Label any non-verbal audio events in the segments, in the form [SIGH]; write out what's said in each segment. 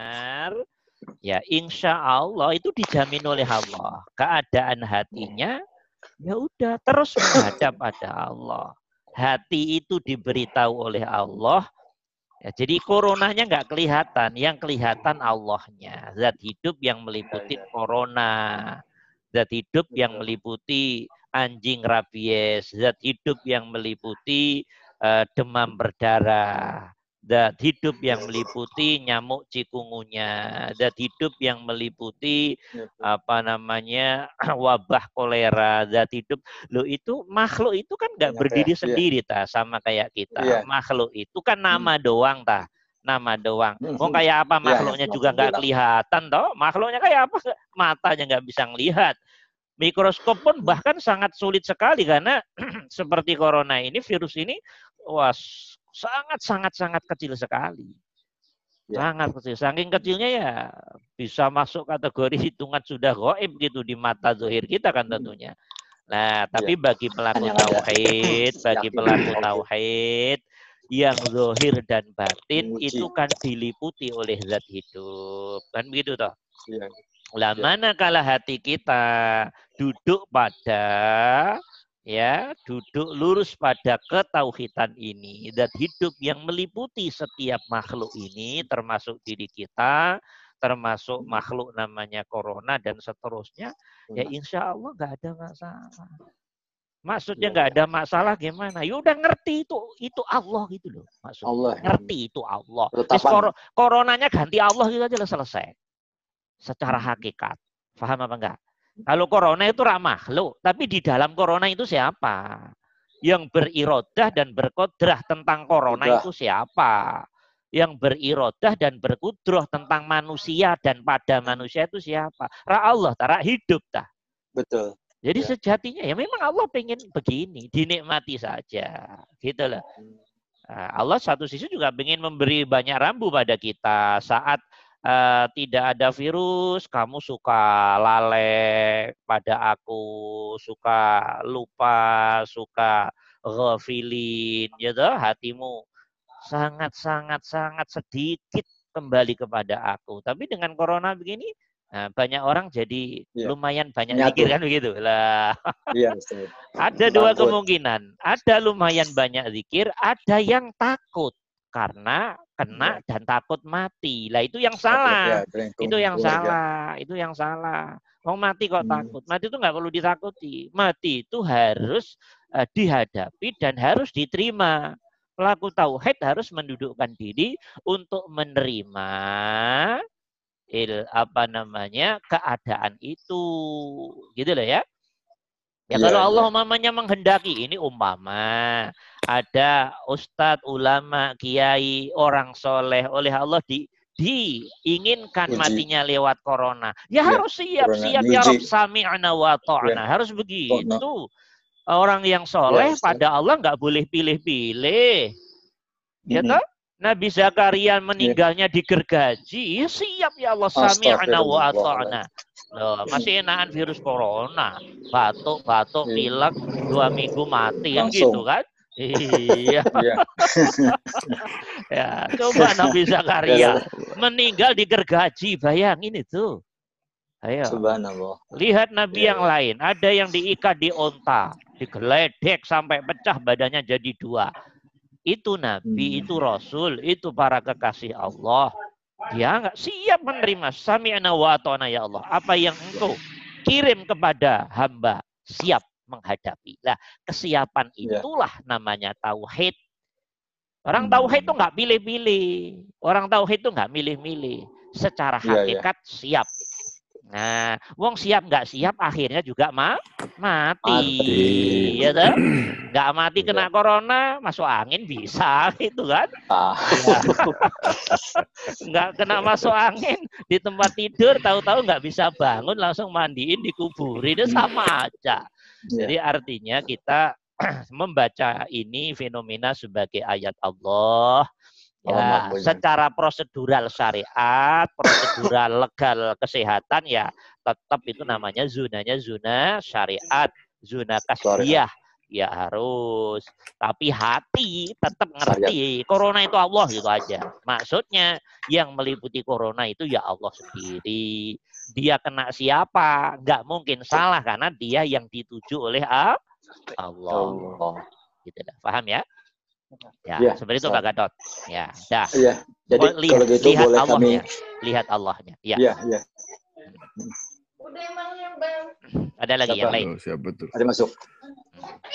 benar, ya insya Allah itu dijamin oleh Allah. Keadaan hatinya ya udah terus menghadap pada Allah. Hati itu diberitahu oleh Allah. Ya, jadi coronanya nggak kelihatan, yang kelihatan Allahnya. Zat hidup yang meliputi corona, zat hidup yang meliputi anjing rabies, zat hidup yang meliputi uh, demam berdarah, dat hidup yang meliputi nyamuk cikungunya, dat hidup yang meliputi apa namanya [CLEARS THROAT] wabah kolera, dat hidup lo itu makhluk itu kan nggak ya, berdiri ya, sendiri ya. ta sama kayak kita. Ya. Makhluk itu kan hmm. nama hmm. doang ta nama doang. Hmm, oh kayak apa makhluknya ya, juga nggak kelihatan toh. Makhluknya kayak apa? Matanya nggak bisa ngelihat. Mikroskop pun bahkan sangat sulit sekali karena [CLEARS THROAT] seperti corona ini virus ini wah sangat sangat sangat kecil sekali. Ya. Sangat kecil. Saking kecilnya ya bisa masuk kategori hitungan sudah goib gitu di mata zohir kita kan hmm. tentunya. Nah, tapi ya. bagi pelaku tauhid, [LAUGHS] bagi pelaku tauhid yang zohir dan batin itu kan diliputi oleh zat hidup. Kan begitu toh? Ya. Lah ya. manakala hati kita duduk pada ya duduk lurus pada ketauhidan ini dan hidup yang meliputi setiap makhluk ini termasuk diri kita termasuk makhluk namanya corona dan seterusnya ya insya Allah nggak ada masalah. Maksudnya iya, nggak ya. ada masalah gimana? Ya udah ngerti itu itu Allah gitu loh maksudnya. Allah. ngerti itu Allah. Terus kor coronanya ganti Allah gitu aja selesai. Secara hmm. hakikat. Paham apa enggak kalau corona itu ramah lo, tapi di dalam corona itu siapa? Yang berirodah dan berkodrah tentang corona Udah. itu siapa? Yang berirodah dan berkudroh tentang manusia dan pada manusia itu siapa? Ra Allah, tak hidup tah. Betul. Jadi ya. sejatinya ya memang Allah pengen begini, dinikmati saja, gitu loh. Hmm. Nah, Allah satu sisi juga ingin memberi banyak rambu pada kita saat uh, tidak ada virus, kamu suka lalai pada aku, suka lupa, suka ghafilin, gitu, hatimu sangat sangat sangat sedikit kembali kepada aku. Tapi dengan corona begini, Nah, banyak orang jadi ya. lumayan banyak Nyatu. kan begitu lah. [LAUGHS] Ya, ada dua kemungkinan. Ada lumayan banyak zikir, ada yang takut karena kena ya. dan takut mati. Lah itu yang salah. Ya, itu yang salah. Itu yang salah. Mau mati kok hmm. takut. Mati itu nggak perlu ditakuti. Mati itu harus uh, dihadapi dan harus diterima. Pelaku tauhid harus mendudukkan diri untuk menerima il apa namanya keadaan itu. Gitu loh ya. Ya, ya kalau Allah umpamanya menghendaki ini umpama ada ustadz, ulama, kiai, orang soleh oleh Allah di diinginkan Uji. matinya lewat corona. Ya, ya harus siap, corona. siap ya Rob sami'na wa ta'na. Ya. Harus begitu. Orang yang soleh ya, pada Allah nggak boleh pilih-pilih. Ya toh? Nabi Zakaria meninggalnya ya. digergaji, ya siap ya Allah sami'na wa. Loh, masih enakan virus corona. Batuk, batuk, iya. pilek, dua minggu mati kan gitu kan. Iya. [LAUGHS] iya. [LAUGHS] ya, coba Nabi Zakaria iya. meninggal digergaji, bayangin itu. Ayo. Subhanallah. Lihat Nabi ya. yang lain, ada yang diikat di onta, digeledek sampai pecah badannya jadi dua. Itu Nabi, hmm. itu Rasul, itu para kekasih Allah. Dia nggak siap menerima sami'na wa ta'na ya Allah. Apa yang engkau kirim kepada hamba siap menghadapi. Nah, kesiapan ya. itulah namanya tauhid. Orang hmm. tauhid itu nggak pilih-pilih. Orang tauhid itu nggak milih-milih. Secara ya, ya. hakikat ya, ya. siap. Nah, wong siap nggak siap akhirnya juga ma mati. mati. Ya tuh? [CLEARS THROAT] Nggak mati kena ya. corona, masuk angin bisa [LAUGHS] gitu kan. Ah. Ya. nggak kena masuk angin di tempat tidur tahu-tahu nggak bisa bangun langsung mandiin dikuburin itu sama aja. Jadi artinya kita [CLEARS THROAT] membaca ini fenomena sebagai ayat Allah Ya, oh, secara prosedural syariat, [COUGHS] prosedural legal kesehatan ya tetap itu namanya zunanya zona syariat, zona kasbiyah. Ya harus. Tapi hati tetap ngerti. Corona itu Allah gitu aja. Maksudnya yang meliputi corona itu ya Allah sendiri. Dia kena siapa? Nggak mungkin salah karena dia yang dituju oleh Allah. Allah. Gitu dah. Paham ya? Ya, ya seperti itu Pak Gatot. Ya, dah. Iya. Jadi lihat, kalau gitu lihat boleh Allahnya. kami lihat Allahnya. Ya. Iya, iya. Ada lagi siapa? yang lain? Oh, siapa tuh? Ada masuk.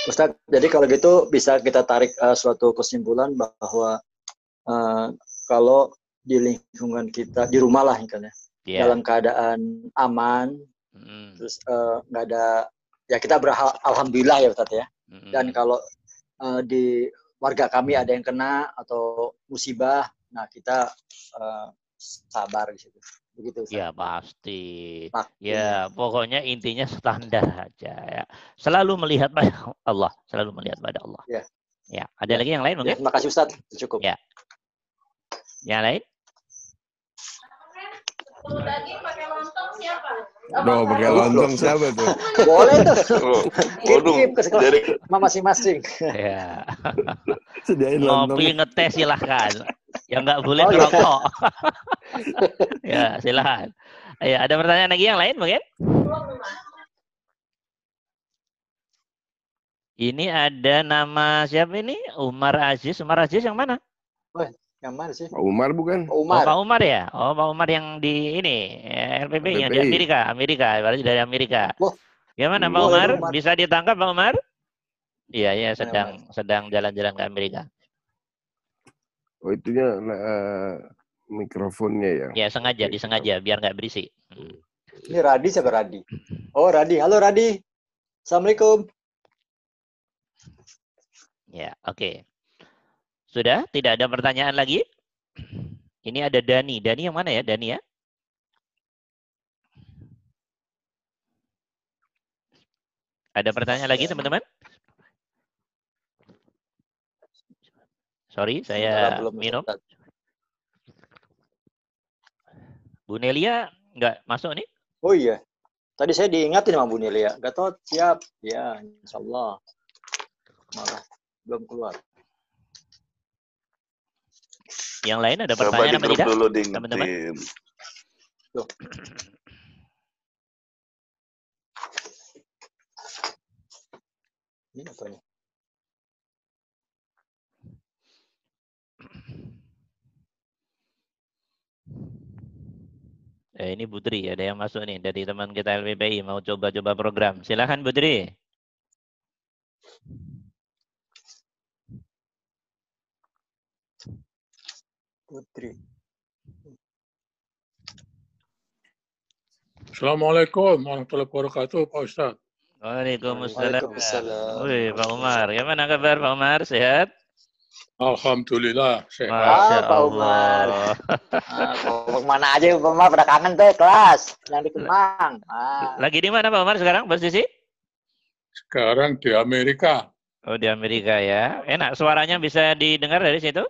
Ustaz, jadi kalau gitu bisa kita tarik uh, suatu kesimpulan bahwa uh, kalau di lingkungan kita di rumah lah misalnya yeah. dalam keadaan aman, mm. terus eh, nggak uh, ada ya kita beralhamdulillah ya Ustaz ya. Mm. Dan kalau uh, di warga kami ada yang kena atau musibah, nah kita uh, sabar di situ. Begitu. Ustaz. Ya pasti. pasti. Ya pokoknya intinya standar aja ya. Selalu melihat pada Allah, selalu melihat pada Allah. Ya. Ya. Ada ya. lagi yang lain mungkin? Ya, terima kasih Ustaz. Cukup. Ya. Yang lain? Kalau daging pakai? Doh, pakai lontong siapa tuh? [LAUGHS] Boleh tuh. Waduh. Jadi masing-masing. Ya. [LAUGHS] Sediain lontong. Ngopi ngetes silahkan. Yang nggak boleh oh, iya. [LAUGHS] ya, silahkan. Ya, ada pertanyaan lagi yang lain mungkin? Ini ada nama siapa ini? Umar Aziz. Umar Aziz yang mana? Yang mana sih? Pak Umar bukan? Pak Umar. Oh, Pak Umar ya? Oh, Pak Umar yang di ini RPP, yang di Amerika, Amerika, berarti dari Amerika. Oh. Gimana Pak Umar? Umar? Bisa ditangkap Pak Umar? Iya, iya sedang sedang jalan-jalan ke Amerika. Oh, itunya uh, mikrofonnya ya? Ya, sengaja, disengaja biar nggak berisik. Hmm. Ini Radi siapa Radi? Oh, Radi. Halo Radi. Assalamualaikum. Ya, oke. Okay. Sudah? Tidak ada pertanyaan lagi? Ini ada Dani. Dani yang mana ya? Dani ya? Ada pertanyaan lagi teman-teman? Sorry, saya minum. Bu Nelia nggak masuk nih? Oh iya. Tadi saya diingatin sama Bu Nelia. Gatot siap. Ya, insya Allah. Malah belum keluar. Yang lain ada pertanyaan apa tidak? Dulu teman-teman. Ini apa nih? Eh, ini Budri, ada yang masuk nih dari teman kita LPPI mau coba-coba program. Silahkan Budri. Putri. Assalamualaikum warahmatullahi wabarakatuh, Pak Ustaz. Waalaikumsalam. Waalaikumsalam. Wih, Pak Umar. Gimana kabar Pak Umar? Sehat? Alhamdulillah sehat. Masya Pak Umar. Ah, mana aja Pak Umar pada kangen tuh kelas yang di Kemang. Ah. Lagi di mana Pak Umar sekarang posisi? Sekarang di Amerika. Oh di Amerika ya. Enak suaranya bisa didengar dari situ?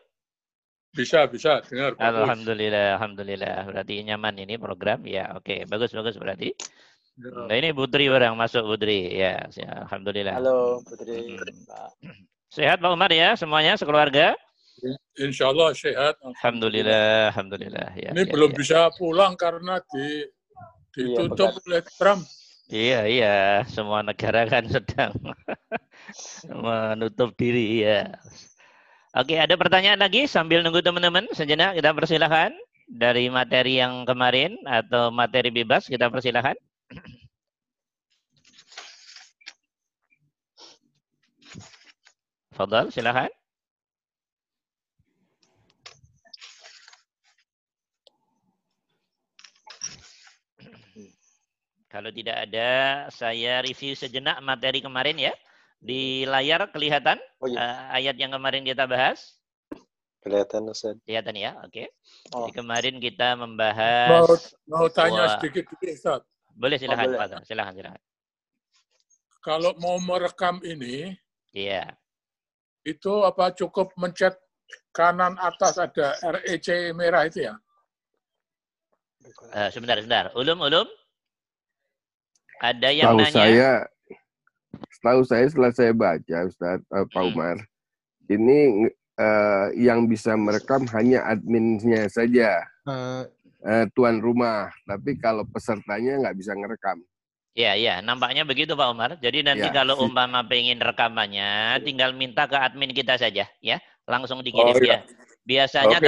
Bisa, bisa dengar. Alhamdulillah, alhamdulillah. Berarti nyaman ini program. Ya, oke. Okay. Bagus, bagus berarti. Ya. Nah, ini Putri orang masuk Putri. Ya, alhamdulillah. Halo Putri. Sehat Pak Umar ya semuanya sekeluarga? Insya Allah sehat. Alhamdulillah, alhamdulillah. Ya, ini ya, belum ya. bisa pulang karena di ditutup iya, oleh Trump. Iya, iya. Semua negara kan [LAUGHS] sedang menutup diri ya. Oke, ada pertanyaan lagi sambil nunggu teman-teman sejenak kita persilahkan dari materi yang kemarin atau materi bebas kita persilahkan. Fadal, silahkan. Kalau tidak ada, saya review sejenak materi kemarin ya. Di layar kelihatan oh, iya. uh, ayat yang kemarin kita bahas? Kelihatan, Ustaz. Kelihatan ya, oke. Okay. Oh. Jadi kemarin kita membahas... Mau, mau tanya wah, sedikit, Ustaz. Boleh, silahkan, oh, boleh. Silahkan, silahkan. Kalau mau merekam ini, iya. itu apa cukup mencet kanan atas ada REC merah itu ya? Uh, sebentar, sebentar. Ulum, ulum. Ada yang Tahu nanya. saya setahu saya setelah saya baca Ustaz uh, Pak Umar, ini uh, yang bisa merekam hanya adminnya saja, uh, uh, tuan rumah. Tapi kalau pesertanya nggak bisa ngerekam. Ya, ya, nampaknya begitu Pak Umar. Jadi nanti ya, kalau umpama pengen rekamannya, tinggal minta ke admin kita saja, ya, langsung dikirim oh, iya. ya. Biasanya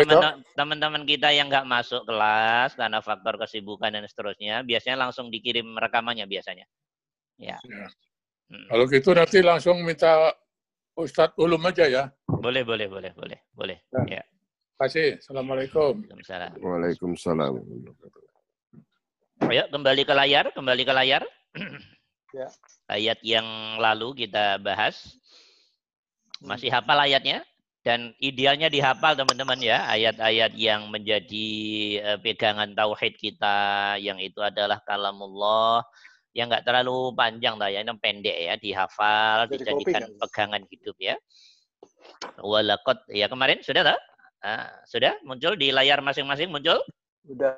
teman-teman kita yang nggak masuk kelas karena faktor kesibukan dan seterusnya, biasanya langsung dikirim rekamannya biasanya. Ya. Hmm. Kalau gitu nanti langsung minta Ustadz Ulum aja ya. Boleh, boleh, boleh, boleh, boleh. Ya. ya. Terima kasih. Assalamualaikum. Waalaikumsalam. Waalaikumsalam. Ayo kembali ke layar, kembali ke layar. [CLEARS THROAT] Ya. Ayat yang lalu kita bahas. Masih hafal ayatnya? Dan idealnya dihafal teman-teman ya, ayat-ayat yang menjadi uh, pegangan tauhid kita, yang itu adalah kalamullah, yang nggak terlalu panjang lah ya, yang pendek ya, dihafal, Jadi dijadikan kopi, pegangan hidup ya. Walakot, ya kemarin sudah tak? Uh, sudah muncul di layar masing-masing muncul? Sudah.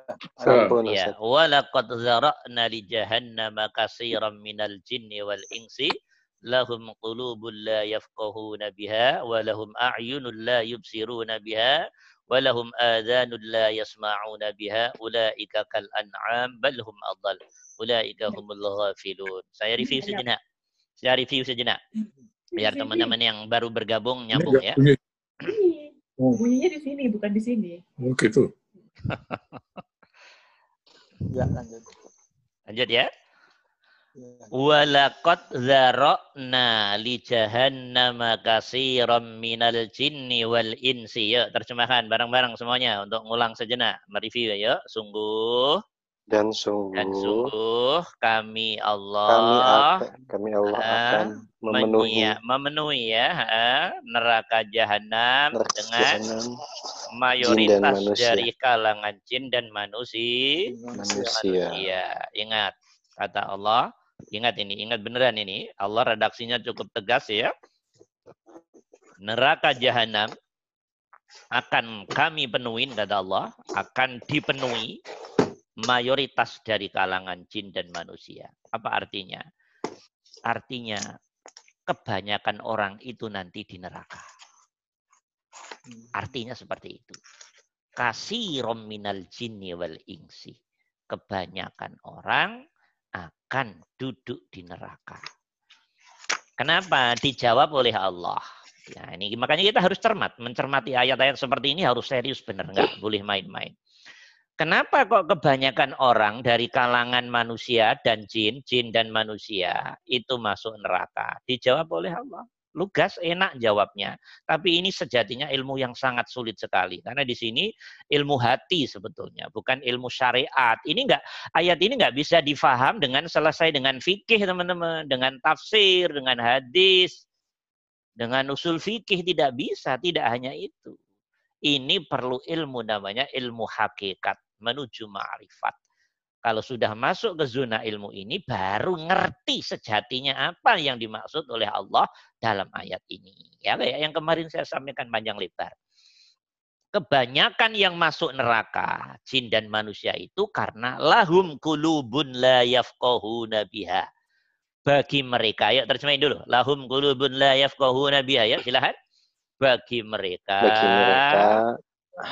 Ya, walakot zara'na li jahannama kasiran minal jinni wal insi lahum qulubun la yafqahuna biha wa lahum a'yunun la yubsiruna biha wa lahum adhanun la yasma'una biha ulaika kal an'am bal hum adall ulaika humul ghafilun. Saya review sejenak. Saya review sejenak. Biar teman-teman yang baru bergabung nyambung ya. bunyinya di sini bukan di sini. Oh gitu. [LAUGHS] Ya lanjut. Lanjut ya Walakot zarokna li jahannama kasiram minal jinni wal insi. Yuk, terjemahkan bareng-bareng semuanya untuk ngulang sejenak. Mereview ya. Sungguh. Dan sungguh. Dan sungguh kami Allah. Kami, akan, kami Allah uh, akan memenuhi. Ya, memenuhi ya. Uh, neraka jahanam neraka dengan jahanam, mayoritas dari kalangan jin dan manusia. Manusia. manusia. Ingat, kata Allah Ingat ini, ingat beneran ini. Allah redaksinya cukup tegas ya. Neraka jahanam akan kami penuhin kata Allah, akan dipenuhi mayoritas dari kalangan jin dan manusia. Apa artinya? Artinya kebanyakan orang itu nanti di neraka. Artinya seperti itu. Kasih minal jinni wal ingsi. Kebanyakan orang akan duduk di neraka. Kenapa? Dijawab oleh Allah. Ya, ini makanya kita harus cermat, mencermati ayat-ayat seperti ini harus serius benar, nggak boleh main-main. Kenapa kok kebanyakan orang dari kalangan manusia dan jin, jin dan manusia itu masuk neraka? Dijawab oleh Allah. Lugas, enak jawabnya. Tapi ini sejatinya ilmu yang sangat sulit sekali. Karena di sini ilmu hati sebetulnya, bukan ilmu syariat. Ini enggak, ayat ini enggak bisa difaham dengan selesai dengan fikih teman-teman. Dengan tafsir, dengan hadis, dengan usul fikih tidak bisa. Tidak hanya itu. Ini perlu ilmu namanya ilmu hakikat menuju ma'rifat. Kalau sudah masuk ke zona ilmu ini, baru ngerti sejatinya apa yang dimaksud oleh Allah dalam ayat ini. Ya, kayak yang kemarin saya sampaikan panjang lebar. Kebanyakan yang masuk neraka, jin dan manusia itu karena lahum kulubun la yafqahuna biha. Bagi mereka, ya terjemahin dulu. Lahum kulubun la yafqahuna biha, ya silahkan. Bagi mereka, Bagi mereka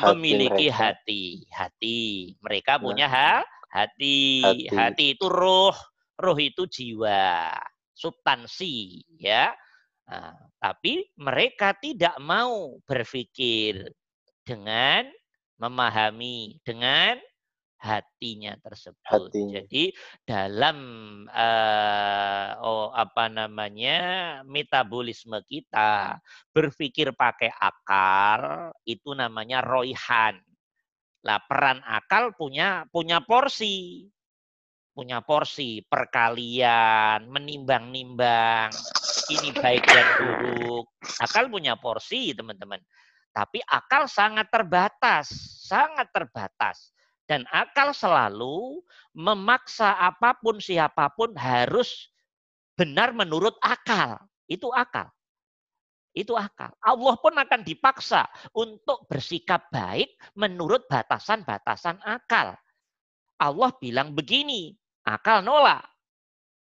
memiliki mereka. hati. Hati. Mereka punya nah. hati Hati, hati, hati itu roh, roh itu jiwa, substansi, ya. Nah, tapi mereka tidak mau berpikir dengan memahami, dengan hatinya tersebut. Hatinya. Jadi dalam uh, oh apa namanya metabolisme kita berpikir pakai akal itu namanya roihan. Lah peran akal punya punya porsi. Punya porsi perkalian, menimbang-nimbang, ini baik dan buruk. Akal punya porsi, teman-teman. Tapi akal sangat terbatas, sangat terbatas. Dan akal selalu memaksa apa pun siapa pun harus benar menurut akal. Itu akal. Itu akal. Allah pun akan dipaksa untuk bersikap baik menurut batasan-batasan akal. Allah bilang begini, akal nolak.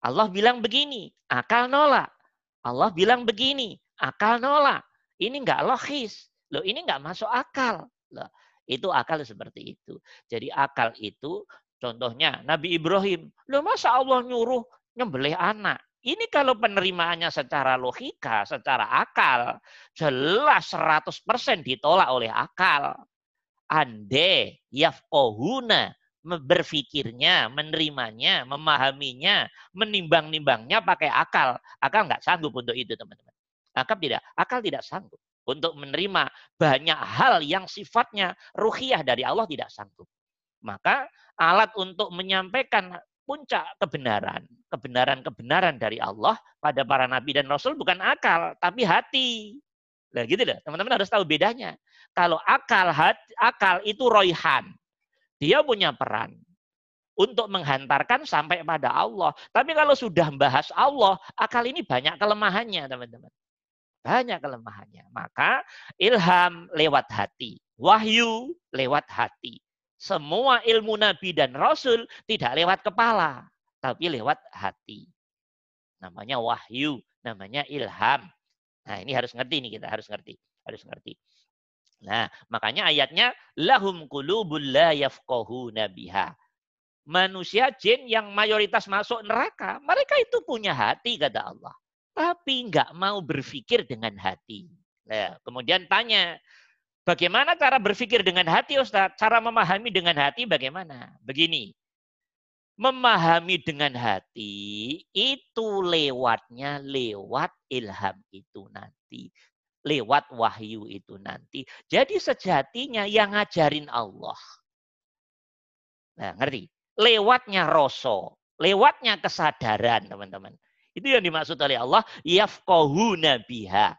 Allah bilang begini, akal nolak. Allah bilang begini, akal nolak. Ini nggak logis. Loh, ini nggak masuk akal. Loh, itu akal seperti itu. Jadi akal itu contohnya Nabi Ibrahim. Loh masa Allah nyuruh nyembelih anak? Ini kalau penerimaannya secara logika, secara akal, jelas 100% ditolak oleh akal. Ande yafkohuna berpikirnya, menerimanya, memahaminya, menimbang-nimbangnya pakai akal. Akal nggak sanggup untuk itu, teman-teman. Akal tidak, akal tidak sanggup untuk menerima banyak hal yang sifatnya ruhiyah dari Allah tidak sanggup. Maka alat untuk menyampaikan puncak kebenaran, kebenaran-kebenaran dari Allah pada para nabi dan rasul bukan akal, tapi hati. Nah, gitu loh. Teman-teman harus tahu bedanya. Kalau akal hati, akal itu roihan. Dia punya peran untuk menghantarkan sampai pada Allah. Tapi kalau sudah membahas Allah, akal ini banyak kelemahannya, teman-teman. Banyak kelemahannya. Maka ilham lewat hati, wahyu lewat hati semua ilmu Nabi dan Rasul tidak lewat kepala, tapi lewat hati. Namanya wahyu, namanya ilham. Nah ini harus ngerti nih kita, harus ngerti. Harus ngerti. Nah makanya ayatnya, lahum kulubul la nabiha. Manusia jin yang mayoritas masuk neraka, mereka itu punya hati kata Allah. Tapi nggak mau berpikir dengan hati. Nah, kemudian tanya, Bagaimana cara berpikir dengan hati Ustaz? Cara memahami dengan hati bagaimana? Begini. Memahami dengan hati itu lewatnya lewat ilham itu nanti. Lewat wahyu itu nanti. Jadi sejatinya yang ngajarin Allah. Nah, ngerti? Lewatnya rosso, lewatnya kesadaran, teman-teman. Itu yang dimaksud oleh Allah, yafqahu nabiha.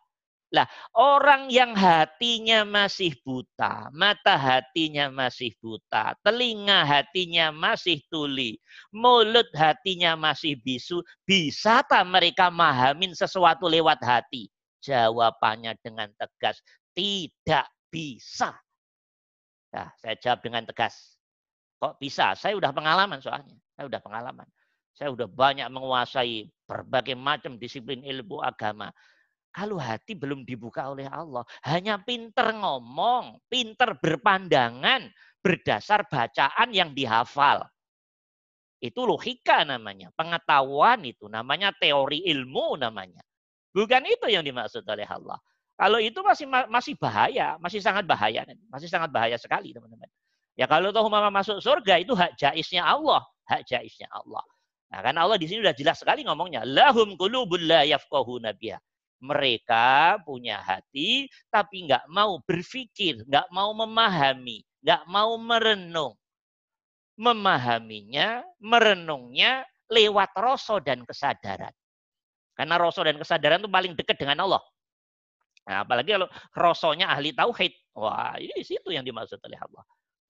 Lah, orang yang hatinya masih buta, mata hatinya masih buta, telinga hatinya masih tuli, mulut hatinya masih bisu, bisa tak mereka mahamin sesuatu lewat hati? Jawabannya dengan tegas, tidak bisa. Nah, saya jawab dengan tegas. Kok bisa? Saya udah pengalaman soalnya. Saya udah pengalaman. Saya udah banyak menguasai berbagai macam disiplin ilmu agama kalau hati belum dibuka oleh Allah, hanya pinter ngomong, pinter berpandangan berdasar bacaan yang dihafal. Itu logika namanya, pengetahuan itu namanya teori ilmu namanya. Bukan itu yang dimaksud oleh Allah. Kalau itu masih masih bahaya, masih sangat bahaya, masih sangat bahaya sekali teman-teman. Ya kalau tahu mama masuk surga itu hak jaisnya Allah, hak jaisnya Allah. Nah, kan Allah di sini sudah jelas sekali ngomongnya, lahum qulubul la yafqahuna biha mereka punya hati tapi nggak mau berpikir, nggak mau memahami, nggak mau merenung. Memahaminya, merenungnya lewat rasa dan kesadaran. Karena rasa dan kesadaran itu paling dekat dengan Allah. Nah, apalagi kalau rasonya ahli tauhid. Wah, ini situ yang dimaksud oleh Allah.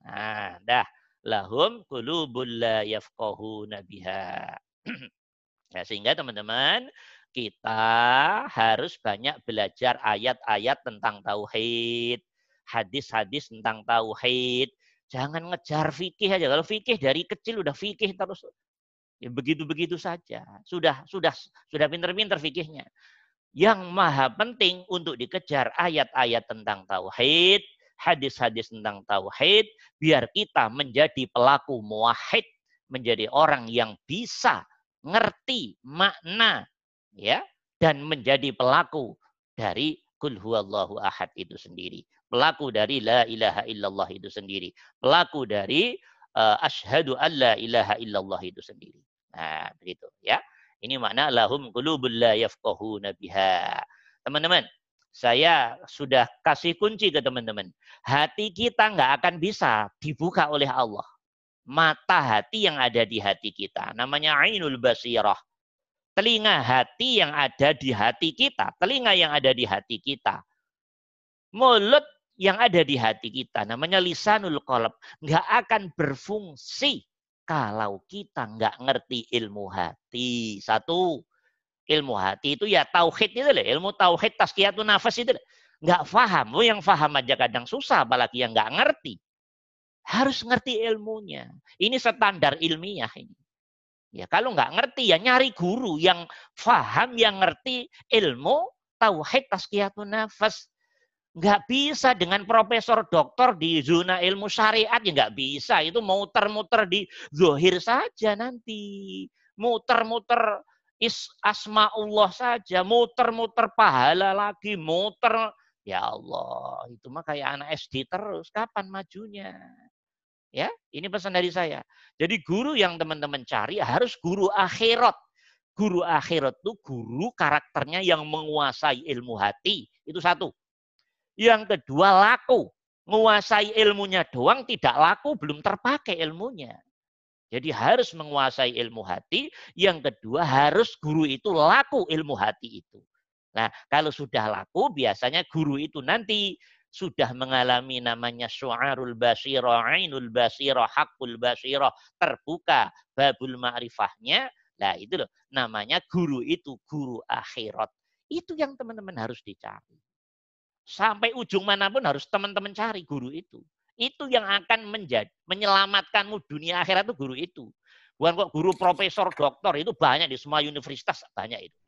Nah, dah. Lahum qulubul la yafqahuna biha. [CLEARS THROAT] ya, sehingga teman-teman, kita harus banyak belajar ayat-ayat tentang tauhid, hadis-hadis tentang tauhid. Jangan ngejar fikih aja. Kalau fikih dari kecil udah fikih terus. Ya begitu-begitu saja. Sudah sudah sudah pinter-pinter fikihnya. Yang maha penting untuk dikejar ayat-ayat tentang tauhid, hadis-hadis tentang tauhid, biar kita menjadi pelaku muahid, menjadi orang yang bisa ngerti makna ya dan menjadi pelaku dari kul huwallahu ahad itu sendiri. Pelaku dari la ilaha illallah itu sendiri. Pelaku dari uh, asyhadu an la ilaha illallah itu sendiri. Nah, begitu ya. Ini makna lahum qulubul la yafqahuna biha. Teman-teman, saya sudah kasih kunci ke teman-teman. Hati kita nggak akan bisa dibuka oleh Allah. Mata hati yang ada di hati kita. Namanya ainul basirah telinga hati yang ada di hati kita, telinga yang ada di hati kita. Mulut yang ada di hati kita, namanya lisanul qalb, nggak akan berfungsi kalau kita nggak ngerti ilmu hati. Satu, ilmu hati itu ya tauhid itu loh, ilmu tauhid tazkiyatun nafas itu nggak paham. Oh, yang paham aja kadang susah, apalagi yang nggak ngerti. Harus ngerti ilmunya. Ini standar ilmiah ini. Ya kalau nggak ngerti ya nyari guru yang faham, yang ngerti ilmu tauhid tazkiyatun nafas. Nggak bisa dengan profesor doktor di zona ilmu syariat ya nggak bisa. Itu muter-muter di zohir saja nanti. Muter-muter is asmaullah saja. Muter-muter pahala lagi. Muter. Ya Allah. Itu mah kayak anak SD terus. Kapan majunya? Ya, ini pesan dari saya. Jadi guru yang teman-teman cari harus guru akhirat. Guru akhirat itu guru karakternya yang menguasai ilmu hati. Itu satu. Yang kedua laku. Menguasai ilmunya doang tidak laku, belum terpakai ilmunya. Jadi harus menguasai ilmu hati. Yang kedua harus guru itu laku ilmu hati itu. Nah, kalau sudah laku biasanya guru itu nanti sudah mengalami namanya syu'arul basirah, ainul basirah, hakul basirah, terbuka babul ma'rifahnya. Nah itu loh, namanya guru itu guru akhirat. Itu yang teman-teman harus dicari. Sampai ujung mana pun harus teman-teman cari guru itu. Itu yang akan menjadi menyelamatkanmu dunia akhirat itu guru itu. Bukan kok guru profesor, doktor itu banyak di semua universitas banyak itu.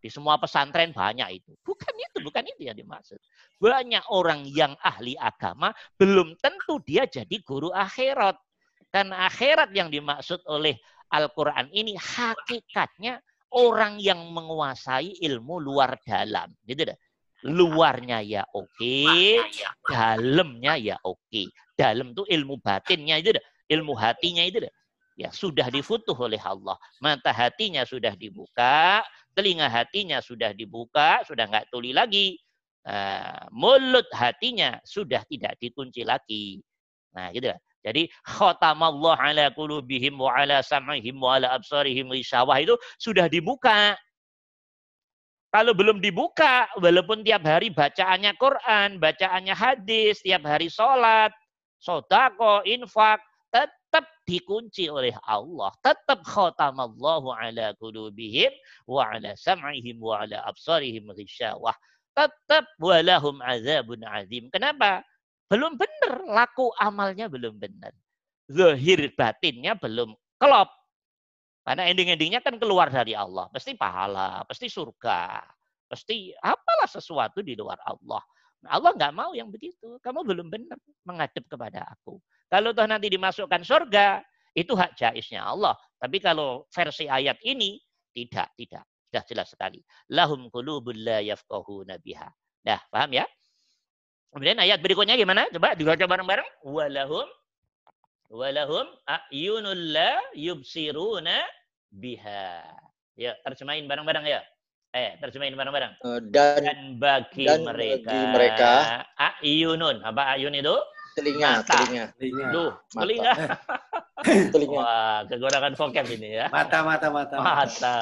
Di semua pesantren banyak itu. Bukan itu, bukan itu yang dimaksud. Banyak orang yang ahli agama belum tentu dia jadi guru akhirat. Karena akhirat yang dimaksud oleh Al-Quran ini hakikatnya orang yang menguasai ilmu luar dalam. Gitu deh. Luarnya ya oke, dalamnya ya oke. Dalam itu ilmu batinnya itu deh. Ilmu hatinya itu deh. Ya sudah difutuh oleh Allah. Mata hatinya sudah dibuka, telinga hatinya sudah dibuka, sudah nggak tuli lagi. Uh, mulut hatinya sudah tidak dikunci lagi. Nah, gitu. Jadi khatamallah ala qulubihim wa ala sam'ihim wa ala absarihim itu sudah dibuka. Kalau belum dibuka, walaupun tiap hari bacaannya Quran, bacaannya hadis, tiap hari sholat, sodako, infak, tetap dikunci oleh Allah. Tetap khatamallahu ala qulubihim wa ala sam'ihim wa ala absarihim ghisyawah. Tetap walahum azabun azim. Kenapa? Belum benar. Laku amalnya belum benar. Zahir batinnya belum kelop. Karena ending-endingnya kan keluar dari Allah. Pasti pahala, pasti surga. Pasti apalah sesuatu di luar Allah. Allah nggak mau yang begitu. Kamu belum benar menghadap kepada aku. Kalau toh nanti dimasukkan surga, itu hak jaisnya Allah. Tapi kalau versi ayat ini, tidak, tidak. Sudah jelas sekali. Lahum qulubul la yafqahuna biha. Nah, paham ya? Kemudian ayat berikutnya gimana? Coba dibaca bareng-bareng. Walahum walahum ayunul la yubsiruna biha. Ya, terjemahin bareng-bareng ya. Eh, terjemahin bareng-bareng. Uh, dan, dan bagi dan mereka, bagi mereka ayunun. Apa ayun itu? telinga, Mata. telinga. Telinga. Duh, Mata. telinga. [LAUGHS] telinga. Wah, kekurangan vocab ini ya. Mata, mata, mata. Mata.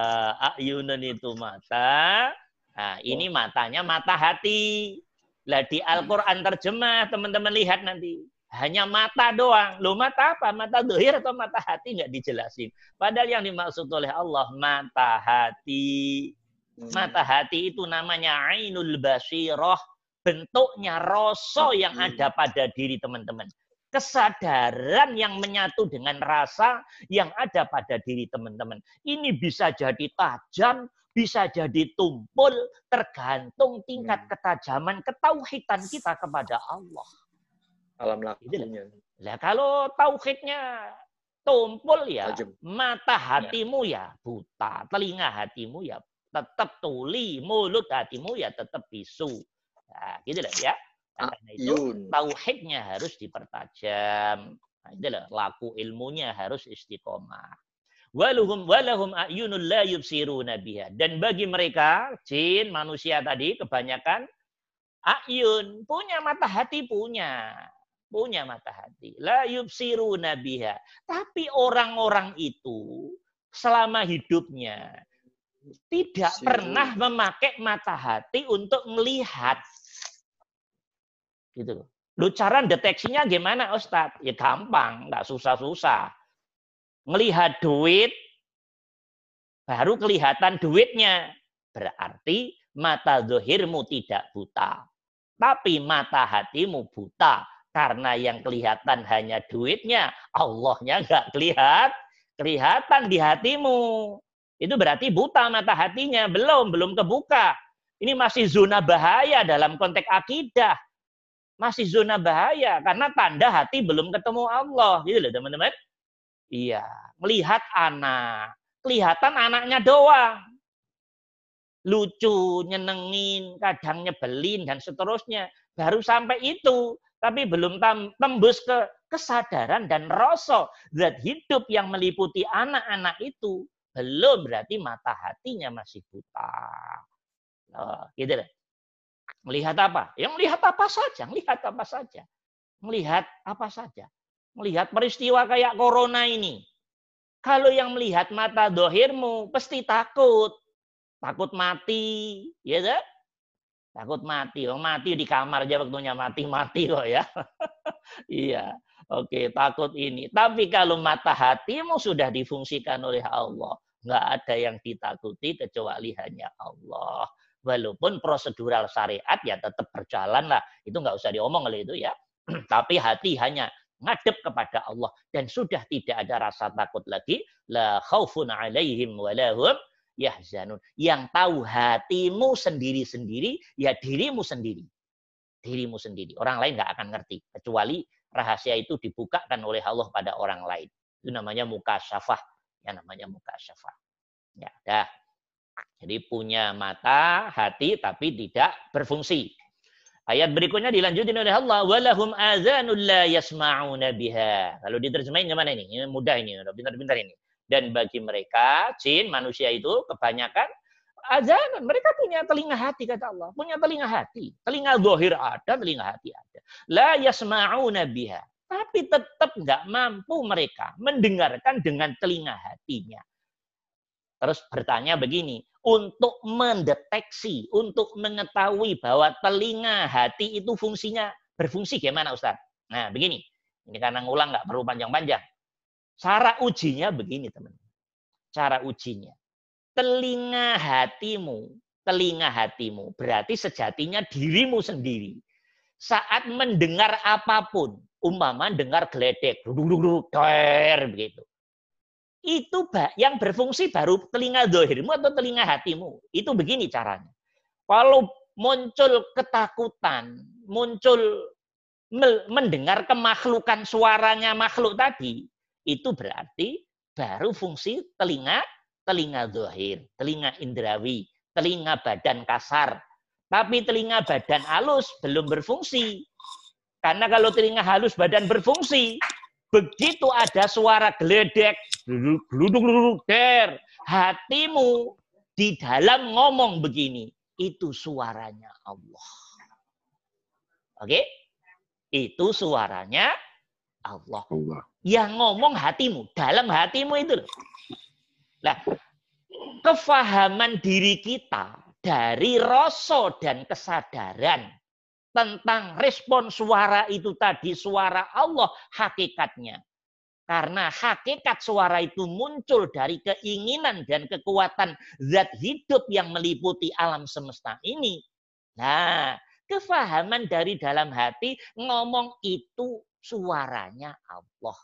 Ayunan itu mata. Nah, ini matanya mata hati. Lah di Al-Quran terjemah, teman-teman lihat nanti. Hanya mata doang. Loh mata apa? Mata dohir atau mata hati nggak dijelasin. Padahal yang dimaksud oleh Allah mata hati. Mata hati itu namanya ainul basirah. Bentuknya rasa yang ada pada diri teman-teman. Kesadaran yang menyatu dengan rasa yang ada pada diri teman-teman. Ini bisa jadi tajam, bisa jadi tumpul, tergantung tingkat ketajaman ketauhidan kita kepada Allah. Alam lakunya. Nah, kalau tauhidnya tumpul ya, Tajam. mata hatimu ya buta, telinga hatimu ya tetap tuli, mulut hatimu ya tetap bisu. Nah, gitu lah ya. Nah, karena itu tauhidnya harus dipertajam. Nah, itu lah, laku ilmunya harus istiqomah. Waluhum walahum ayunul la yubsiruna biha. Dan bagi mereka, jin, manusia tadi kebanyakan ayun, punya mata hati punya. Punya mata hati. La yubsiruna biha. Tapi orang-orang itu selama hidupnya tidak pernah memakai mata hati untuk melihat. Gitu loh. Lu cara deteksinya gimana Ustadz? Ya gampang, nggak susah-susah. Ngelihat duit, baru kelihatan duitnya. Berarti mata zohirmu tidak buta. Tapi mata hatimu buta. Karena yang kelihatan hanya duitnya, Allahnya nggak kelihat, kelihatan di hatimu. Itu berarti buta mata hatinya, belum, belum kebuka. Ini masih zona bahaya dalam konteks akidah. Masih zona bahaya karena tanda hati belum ketemu Allah, gitu loh teman-teman. Iya, melihat anak, kelihatan anaknya doang. Lucu, nyenengin, kadang nyebelin dan seterusnya. Baru sampai itu, tapi belum tembus ke kesadaran dan rasa zat hidup yang meliputi anak-anak itu belum berarti mata hatinya masih buta. Oh, gitu deh. Melihat apa? Yang melihat apa saja, melihat apa saja. Melihat apa saja. Melihat peristiwa kayak corona ini. Kalau yang melihat mata dohirmu, pasti takut. Takut mati, ya kan? Takut mati. Oh, mati di kamar aja waktunya mati-mati kok ya. [LAUGHS] iya. Oke, takut ini. Tapi kalau mata hatimu sudah difungsikan oleh Allah, nggak ada yang ditakuti kecuali hanya Allah. Walaupun prosedural syariat ya tetap berjalan lah. Itu nggak usah diomong oleh itu ya. [CLEARS THROAT] Tapi hati hanya ngadep kepada Allah dan sudah tidak ada rasa takut lagi la khaufun alaihim walahum yahzanun. Yang tahu hatimu sendiri-sendiri, ya dirimu sendiri. Dirimu sendiri. Orang lain nggak akan ngerti. Kecuali rahasia itu dibukakan oleh Allah pada orang lain. Itu namanya muka syafah. Yang namanya muka syafah. Ya, dah. Jadi punya mata, hati, tapi tidak berfungsi. Ayat berikutnya dilanjutin oleh Allah. Walahum azanul la yasma'una biha. Kalau diterjemahin gimana ini? Ini mudah ini. Pintar-pintar ini. Dan bagi mereka, jin, manusia itu kebanyakan azanan. Mereka punya telinga hati, kata Allah. Punya telinga hati. Telinga zohir ada, telinga hati ada. La yasma'una biha. Tapi tetap nggak mampu mereka mendengarkan dengan telinga hatinya. Terus bertanya begini, untuk mendeteksi, untuk mengetahui bahwa telinga hati itu fungsinya berfungsi gimana Ustaz? Nah begini, ini karena ngulang nggak perlu panjang-panjang. Cara ujinya begini teman. Cara ujinya. Telinga hatimu, telinga hatimu berarti sejatinya dirimu sendiri. Saat mendengar apa pun, umpama dengar geledek, der begitu. Itu yang berfungsi baru telinga dohirmu atau telinga hatimu. Itu begini caranya. Kalau muncul ketakutan, muncul mendengar kemakhlukan suaranya makhluk tadi, itu berarti baru fungsi telinga, telinga zohir, telinga indrawi, telinga badan kasar. Tapi telinga badan halus belum berfungsi. Karena kalau telinga halus badan berfungsi, begitu ada suara geledek, geluduk der, hatimu di dalam ngomong begini, itu suaranya Allah. Oke? Itu suaranya Allah. Allah. Yang ngomong hatimu, dalam hatimu itu. Nah, kefahaman diri kita dari rasa dan kesadaran tentang respon suara itu tadi suara Allah hakikatnya. Karena hakikat suara itu muncul dari keinginan dan kekuatan zat hidup yang meliputi alam semesta ini. Nah, kefahaman dari dalam hati ngomong itu suaranya Allah.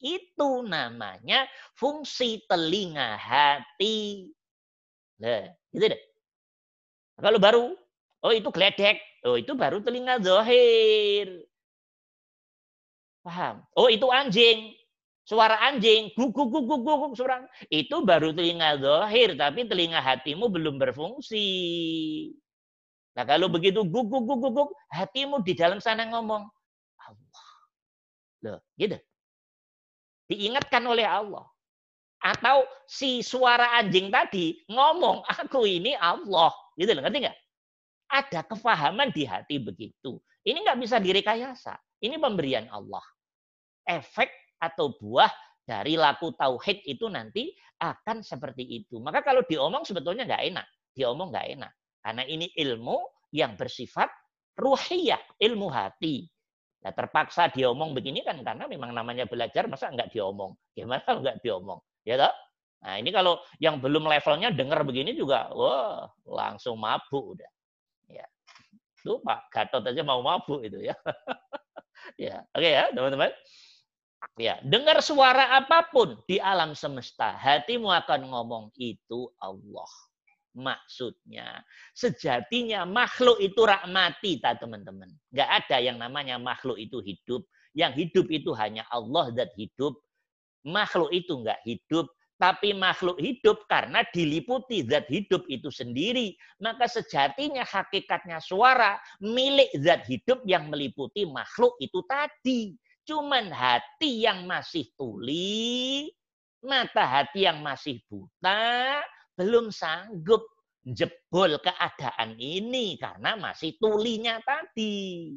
Itu namanya fungsi telinga hati. Nah, gitu deh. Kalau baru, oh itu geledek. Oh itu baru telinga zohir. Paham? Oh itu anjing. Suara anjing, guguk guguk guguk suara. Itu baru telinga zohir, tapi telinga hatimu belum berfungsi. Nah kalau begitu guguk guguk guguk, hatimu di dalam sana ngomong. Loh, gitu. Diingatkan oleh Allah. Atau si suara anjing tadi ngomong, aku ini Allah. Gitu loh, ngerti nggak? Ada kefahaman di hati begitu. Ini nggak bisa direkayasa. Ini pemberian Allah. Efek atau buah dari laku tauhid itu nanti akan seperti itu. Maka kalau diomong sebetulnya nggak enak. Diomong nggak enak. Karena ini ilmu yang bersifat ruhiyah, ilmu hati. Nah, terpaksa diomong begini kan karena memang namanya belajar masa nggak diomong. Gimana kalau nggak diomong? Ya toh? Nah, ini kalau yang belum levelnya dengar begini juga wah, langsung mabuk udah. Ya. Tuh Pak Gatot aja mau mabuk itu ya. [LAUGHS] ya, oke ya, teman-teman. Ya, dengar suara apa pun di alam semesta, hatimu akan ngomong itu Allah. Maksudnya, sejatinya makhluk itu rahmati, tak teman-teman. Gak ada yang namanya makhluk itu hidup. Yang hidup itu hanya Allah dan hidup. Makhluk itu nggak hidup, tapi makhluk hidup karena diliputi zat hidup itu sendiri. Maka sejatinya hakikatnya suara milik zat hidup yang meliputi makhluk itu tadi. Cuman hati yang masih tuli, mata hati yang masih buta, belum sanggup jebol keadaan ini karena masih tulinya tadi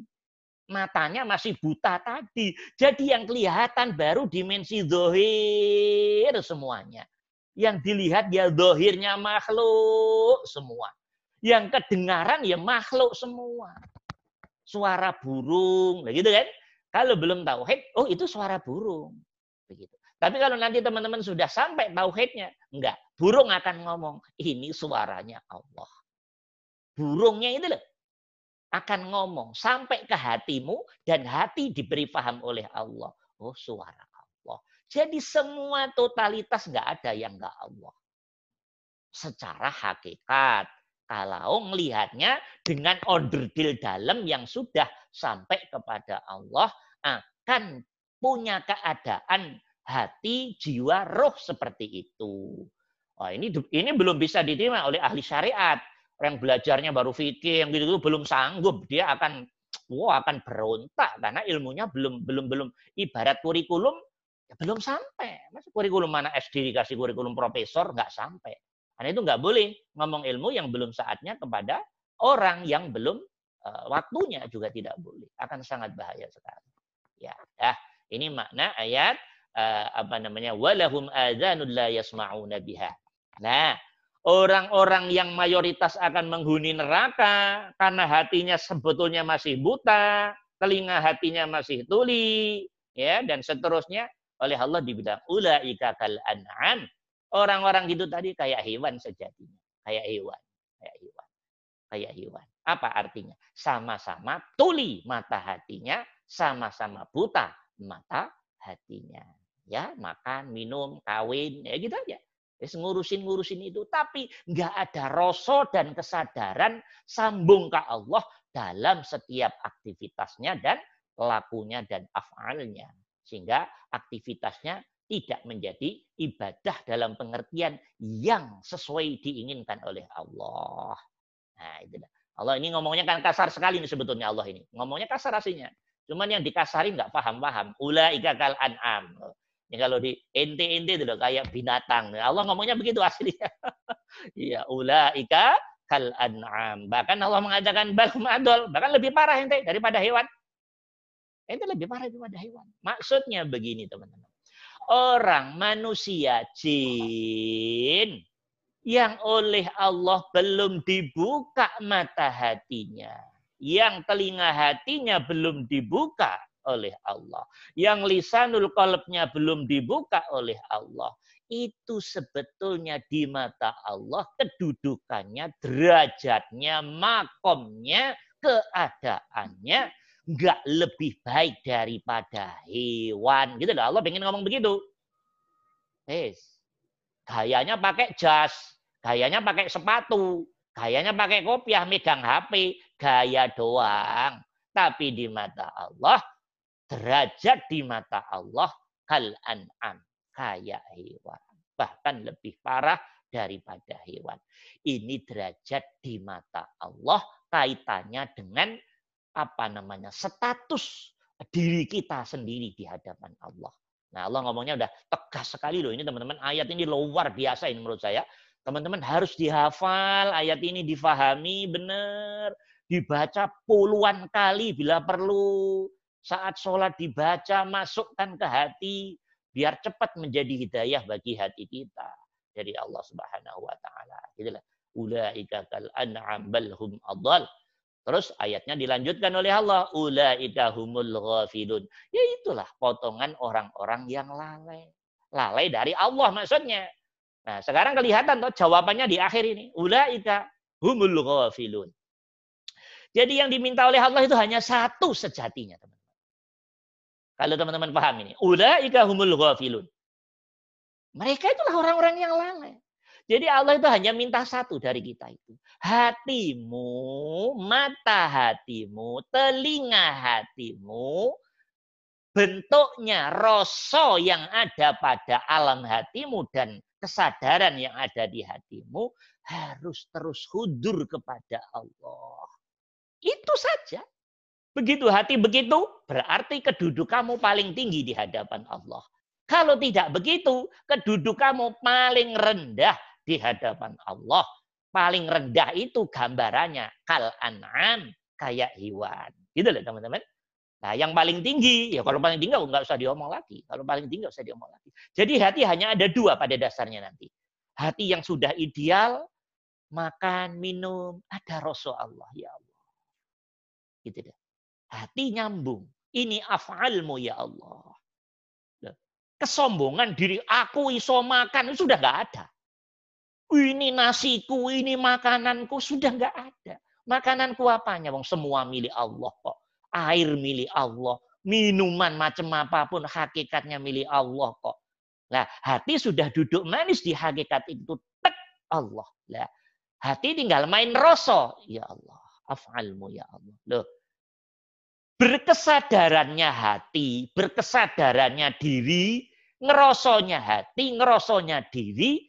matanya masih buta tadi. Jadi yang kelihatan baru dimensi zohir semuanya. Yang dilihat ya zohirnya makhluk semua. Yang kedengaran ya makhluk semua. Suara burung, gitu kan? Kalau belum tauhid, oh itu suara burung. Begitu. Tapi kalau nanti teman-teman sudah sampai tauhidnya, enggak. Burung akan ngomong, ini suaranya Allah. Burungnya itu loh akan ngomong sampai ke hatimu dan hati diberi paham oleh Allah. Oh suara Allah. Jadi semua totalitas nggak ada yang nggak Allah. Secara hakikat. Kalau melihatnya dengan onderdil dalam yang sudah sampai kepada Allah akan punya keadaan hati, jiwa, roh seperti itu. Oh, ini ini belum bisa diterima oleh ahli syariat. Orang belajarnya baru fikih yang gitu, -gitu belum sanggup dia akan wah akan berontak karena ilmunya belum belum belum. Ibarat kurikulum ya belum sampai. Mas kurikulum mana SD dikasih kurikulum profesor nggak sampai. Karena itu nggak boleh ngomong ilmu yang belum saatnya kepada orang yang belum uh, waktunya juga tidak boleh. Akan sangat bahaya sekali. Ya dah. Ini makna ayat uh, apa namanya walahum adzanul la yasma'una biha nah orang-orang yang mayoritas akan menghuni neraka karena hatinya sebetulnya masih buta, telinga hatinya masih tuli, ya dan seterusnya oleh Allah dibilang ulaika kal an'am. Orang-orang itu tadi kayak hewan sejatinya, kayak hewan, kayak hewan. Kayak hewan. Apa artinya? Sama-sama tuli mata hatinya, sama-sama buta mata hatinya. Ya, makan, minum, kawin, ya gitu aja ngurusin-ngurusin itu. Tapi nggak ada rasa dan kesadaran sambung ke Allah dalam setiap aktivitasnya dan lakunya dan afalnya. Sehingga aktivitasnya tidak menjadi ibadah dalam pengertian yang sesuai diinginkan oleh Allah. Nah, itu Allah ini ngomongnya kan kasar sekali nih sebetulnya Allah ini. Ngomongnya kasar aslinya. Cuman yang dikasari nggak paham-paham. Ulaika kal an'am. Ya, kalau di ente-ente itu kayak binatang. Allah ngomongnya begitu aslinya. Iya, [LAUGHS] ulaika kal an'am. Bahkan Allah mengatakan balhum adol. Bahkan lebih parah ente daripada hewan. Ente lebih parah daripada hewan. Maksudnya begini teman-teman. Orang manusia jin yang oleh Allah belum dibuka mata hatinya. Yang telinga hatinya belum dibuka oleh Allah. Yang lisanul qalbnya belum dibuka oleh Allah. Itu sebetulnya di mata Allah kedudukannya, derajatnya, makomnya, keadaannya nggak lebih baik daripada hewan. Gitu loh. Allah pengen ngomong begitu. Yes. Gayanya pakai jas, gayanya pakai sepatu, gayanya pakai kopiah, megang HP, gaya doang. Tapi di mata Allah derajat di mata Allah kal an'am kayak hewan. Bahkan lebih parah daripada hewan. Ini derajat di mata Allah kaitannya dengan apa namanya status diri kita sendiri di hadapan Allah. Nah Allah ngomongnya udah tegas sekali loh ini teman-teman ayat ini luar biasa ini menurut saya. Teman-teman harus dihafal ayat ini difahami benar. Dibaca puluhan kali bila perlu saat sholat dibaca, masukkan ke hati, biar cepat menjadi hidayah bagi hati kita dari Allah Subhanahu wa taala. Itulah ulaika kal an'am bal hum. Terus ayatnya dilanjutkan oleh Allah, ulaika humul ghafilun. Ya itulah potongan orang-orang yang lalai. Lalai dari Allah maksudnya. Nah, sekarang kelihatan tuh jawabannya di akhir ini. Ulaika humul ghafilun. Jadi yang diminta oleh Allah itu hanya satu sejatinya. Kalau teman-teman paham ini. Ulaika humul ghafilun. Mereka itulah orang-orang yang lalai. Jadi Allah itu hanya minta satu dari kita itu. Hatimu, mata hatimu, telinga hatimu, bentuknya rasa yang ada pada alam hatimu dan kesadaran yang ada di hatimu harus terus hudur kepada Allah. Itu saja. Begitu hati begitu, berarti kedudukanmu paling tinggi di hadapan Allah. Kalau tidak begitu, kedudukanmu paling rendah di hadapan Allah. Paling rendah itu gambarannya kal an'am kayak hewan. Gitu loh teman-teman. Nah, yang paling tinggi, ya kalau paling tinggi nggak usah diomong lagi. Kalau paling tinggi nggak usah diomong lagi. Jadi hati hanya ada dua pada dasarnya nanti. Hati yang sudah ideal, makan, minum, ada rasa Allah. Ya Allah. Gitu deh. Hati nyambung. Ini af'almu ya Allah. Kesombongan diri aku iso makan, sudah nggak ada. Ini nasiku, ini makananku, sudah nggak ada. Makananku apanya? Bang? Semua milik Allah kok. Air milik Allah. Minuman macam apa pun hakikatnya milik Allah kok. Nah, hati sudah duduk manis di hakikat itu. Tek Allah. Lah, hati tinggal main rasa. Ya Allah, af'almu ya Allah. Loh, berkesadarannya hati, berkesadarannya diri, ngerosonya hati, ngerosonya diri,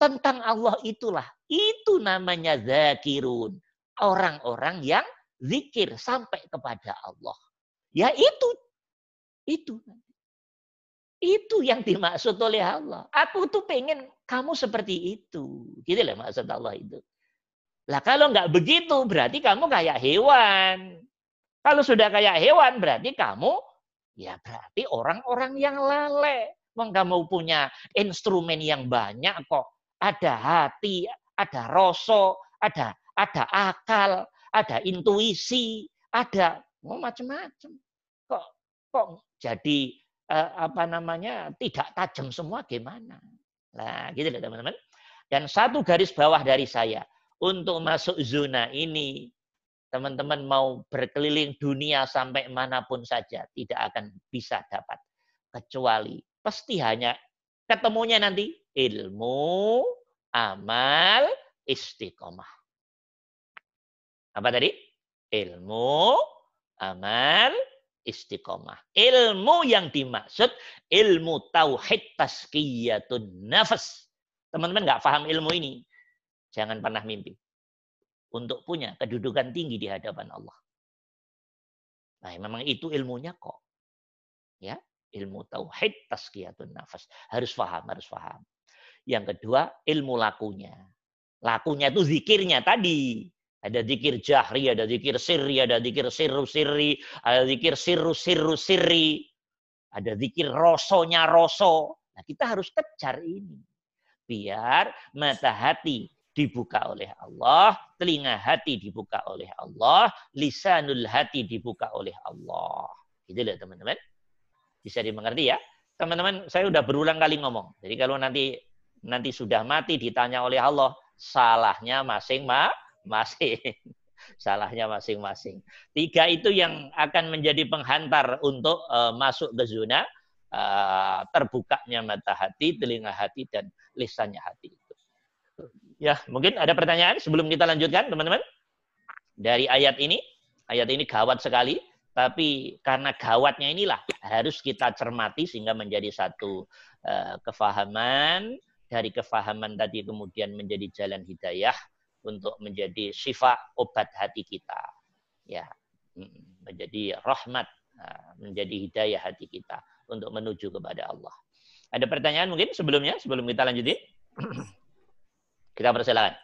tentang Allah itulah. Itu namanya zakirun. Orang-orang yang zikir sampai kepada Allah. Ya itu. Itu. Itu yang dimaksud oleh Allah. Aku tuh pengen kamu seperti itu. Gitu lah maksud Allah itu. Lah kalau nggak begitu berarti kamu kayak hewan. Kalau sudah kayak hewan berarti kamu ya berarti orang-orang yang lalai. Wong kamu punya instrumen yang banyak kok ada hati, ada rasa, ada ada akal, ada intuisi, ada oh, macam-macam. Kok kok jadi eh, apa namanya tidak tajam semua gimana? Nah, gitu loh teman-teman. Dan satu garis bawah dari saya untuk masuk zona ini teman-teman mau berkeliling dunia sampai mana pun saja tidak akan bisa dapat kecuali pasti hanya ketemunya nanti ilmu, amal, istiqomah. Apa tadi? Ilmu, amal, istiqomah. Ilmu yang dimaksud ilmu tauhid tazkiyatun nafas. Teman-teman nggak paham ilmu ini, jangan pernah mimpi untuk punya kedudukan tinggi di hadapan Allah. Nah, memang itu ilmunya kok. Ya, ilmu tauhid tazkiyatun nafas. Harus paham, harus paham. Yang kedua, ilmu lakunya. Lakunya itu zikirnya tadi. Ada zikir jahri, ada zikir sirri, ada zikir sirru sirri, ada zikir sirru sirru sirri. Ada zikir rosonya roso. Nah, kita harus kejar ini. Biar mata hati dibuka oleh Allah, telinga hati dibuka oleh Allah, lisanul hati dibuka oleh Allah. Gitu loh teman-teman. Bisa dimengerti ya. Teman-teman, saya udah berulang kali ngomong. Jadi kalau nanti nanti sudah mati ditanya oleh Allah, salahnya masing-masing. [LAUGHS] Salahnya masing-masing. Tiga itu yang akan menjadi penghantar untuk uh, masuk ke zona uh, terbukanya mata hati, telinga hati, dan lisannya hati. Ya, mungkin ada pertanyaan sebelum kita lanjutkan, teman-teman? Dari ayat ini, ayat ini gawat sekali. Tapi karena gawatnya inilah harus kita cermati sehingga menjadi satu uh, kefahaman. Dari kefahaman tadi kemudian menjadi jalan hidayah untuk menjadi syifa obat hati kita. Ya, menjadi rahmat, uh, menjadi hidayah hati kita untuk menuju kepada Allah. Ada pertanyaan mungkin sebelumnya, sebelum kita lanjutin? Kita persilakan.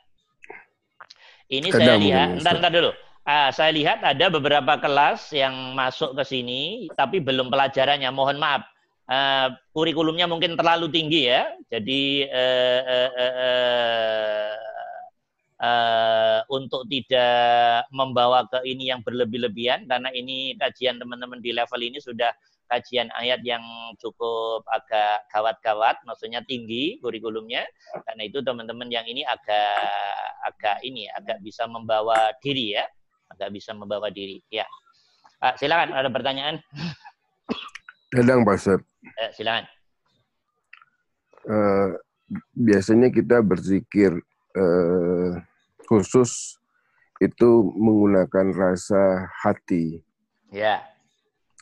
Ini Kadang saya lihat, entar, entar dulu. Ah, saya lihat ada beberapa kelas yang masuk ke sini, tapi belum pelajarannya. Mohon maaf, uh, kurikulumnya mungkin terlalu tinggi ya. Jadi uh, uh, uh, uh, uh, untuk tidak membawa ke ini yang berlebih-lebihan, karena ini kajian teman-teman di level ini sudah kajian ayat yang cukup agak gawat-gawat, maksudnya tinggi kurikulumnya. Karena itu teman-teman yang ini agak agak ini agak bisa membawa diri ya agak bisa membawa diri. Ya, uh, silakan ada pertanyaan. Dadang Pak Ustaz. Eh, silakan. Uh, biasanya kita berzikir uh, khusus itu menggunakan rasa hati. Ya.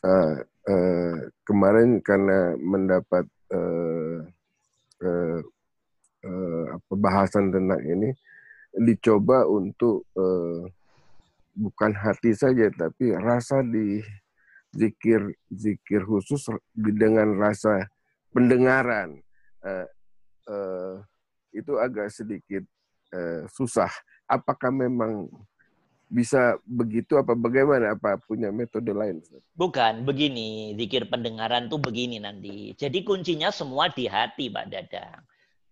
Uh, uh, kemarin karena mendapat uh, uh, uh, bahasan tentang ini, dicoba untuk uh, bukan hati saja tapi rasa di zikir zikir khusus dengan rasa pendengaran uh, uh, itu agak sedikit uh, susah. Apakah memang bisa begitu apa bagaimana apa punya metode lain? Bukan begini zikir pendengaran tuh begini nanti. Jadi kuncinya semua di hati Pak Dadang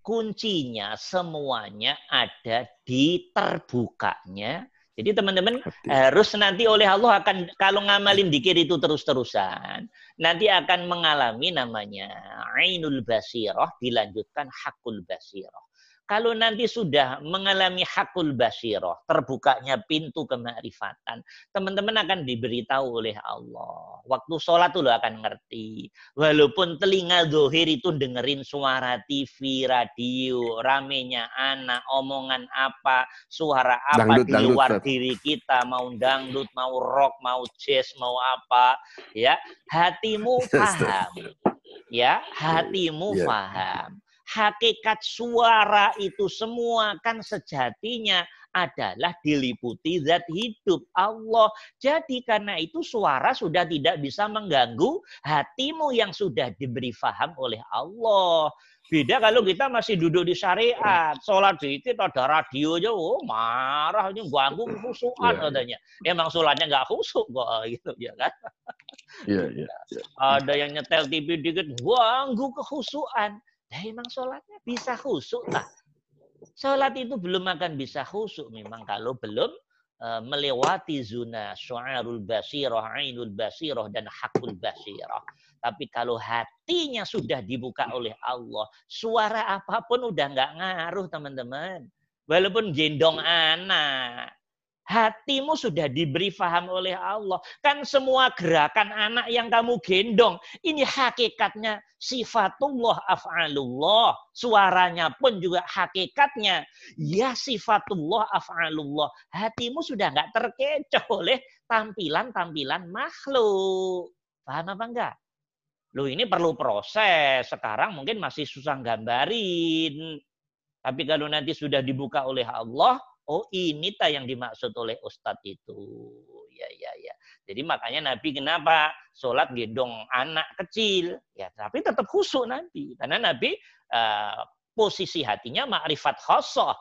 kuncinya semuanya ada di terbukanya. Jadi teman-teman harus nanti oleh Allah akan kalau ngamalin dikir itu terus-terusan, nanti akan mengalami namanya ainul basirah dilanjutkan hakul basirah. Kalau nanti sudah mengalami hakul basiroh, terbukanya pintu kemarifatan, teman-teman akan diberitahu oleh Allah. Waktu sholat tuh lo akan ngerti. Walaupun telinga zohir itu dengerin suara TV, radio, ramenya anak, omongan apa, suara apa dangdut, di luar dangdut, diri kita, mau dangdut, mau rock, mau jazz, mau apa, ya hatimu paham. Ya, hatimu yeah. paham hakikat suara itu semua kan sejatinya adalah diliputi zat hidup Allah. Jadi karena itu suara sudah tidak bisa mengganggu hatimu yang sudah diberi faham oleh Allah. Beda kalau kita masih duduk di syariat, sholat dikit ada radio aja, oh marah ini ganggu khusukan yeah. katanya. Emang sholatnya nggak khusuk kok [LAUGHS] gitu ya kan? Iya, iya. iya. Ada yang nyetel TV dikit, ganggu kehusuan. Nah, emang sholatnya bisa khusuk tak? Sholat itu belum akan bisa khusuk memang kalau belum uh, melewati zona syu'arul basirah, ainul basirah, dan hakul basirah. Tapi kalau hatinya sudah dibuka oleh Allah, suara apa pun udah nggak ngaruh teman-teman. Walaupun gendong anak, Hatimu sudah diberi faham oleh Allah. Kan semua gerakan anak yang kamu gendong. Ini hakikatnya sifatullah af'alullah. Suaranya pun juga hakikatnya. Ya sifatullah af'alullah. Hatimu sudah nggak terkecoh oleh tampilan-tampilan makhluk. Paham apa enggak? Loh ini perlu proses. Sekarang mungkin masih susah gambarin. Tapi kalau nanti sudah dibuka oleh Allah, Oh ini tak yang dimaksud oleh Ustadz itu. Ya, ya, ya. Jadi makanya Nabi kenapa sholat gendong anak kecil. Ya, tapi tetap khusyuk nanti. Karena Nabi uh, posisi hatinya makrifat khosoh.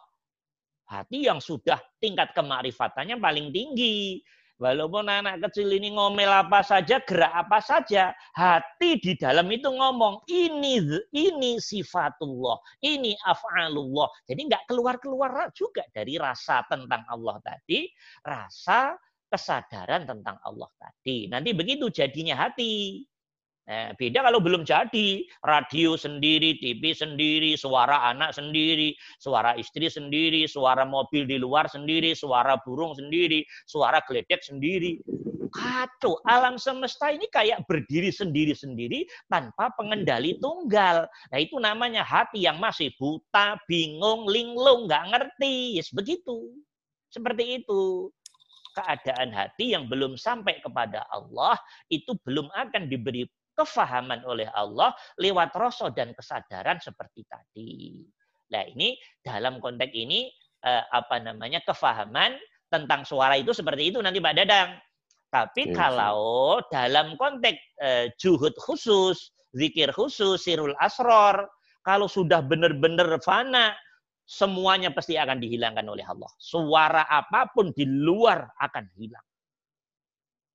Hati yang sudah tingkat kemakrifatannya paling tinggi. Walaupun anak kecil ini ngomel apa saja, gerak apa saja, hati di dalam itu ngomong, ini ini sifatullah, ini af'alullah. Jadi nggak keluar-keluar juga dari rasa tentang Allah tadi, rasa kesadaran tentang Allah tadi. Nanti begitu jadinya hati. Nah, beda kalau belum jadi, radio sendiri, TV sendiri, suara anak sendiri, suara istri sendiri, suara mobil di luar sendiri, suara burung sendiri, suara geledek sendiri. Kacau, alam semesta ini kayak berdiri sendiri-sendiri tanpa pengendali tunggal. Nah itu namanya hati yang masih buta, bingung, linglung, nggak ngerti. Yes, begitu. Seperti itu keadaan hati yang belum sampai kepada Allah itu belum akan diberi kefahaman oleh Allah lewat rasa dan kesadaran seperti tadi. Nah ini dalam konteks ini eh, apa namanya kefahaman tentang suara itu seperti itu nanti Pak Dadang. Tapi yes. Iya, kalau dalam konteks eh, juhud khusus, zikir khusus, sirul asror, kalau sudah benar-benar fana, semuanya pasti akan dihilangkan oleh Allah. Suara apa pun di luar akan hilang.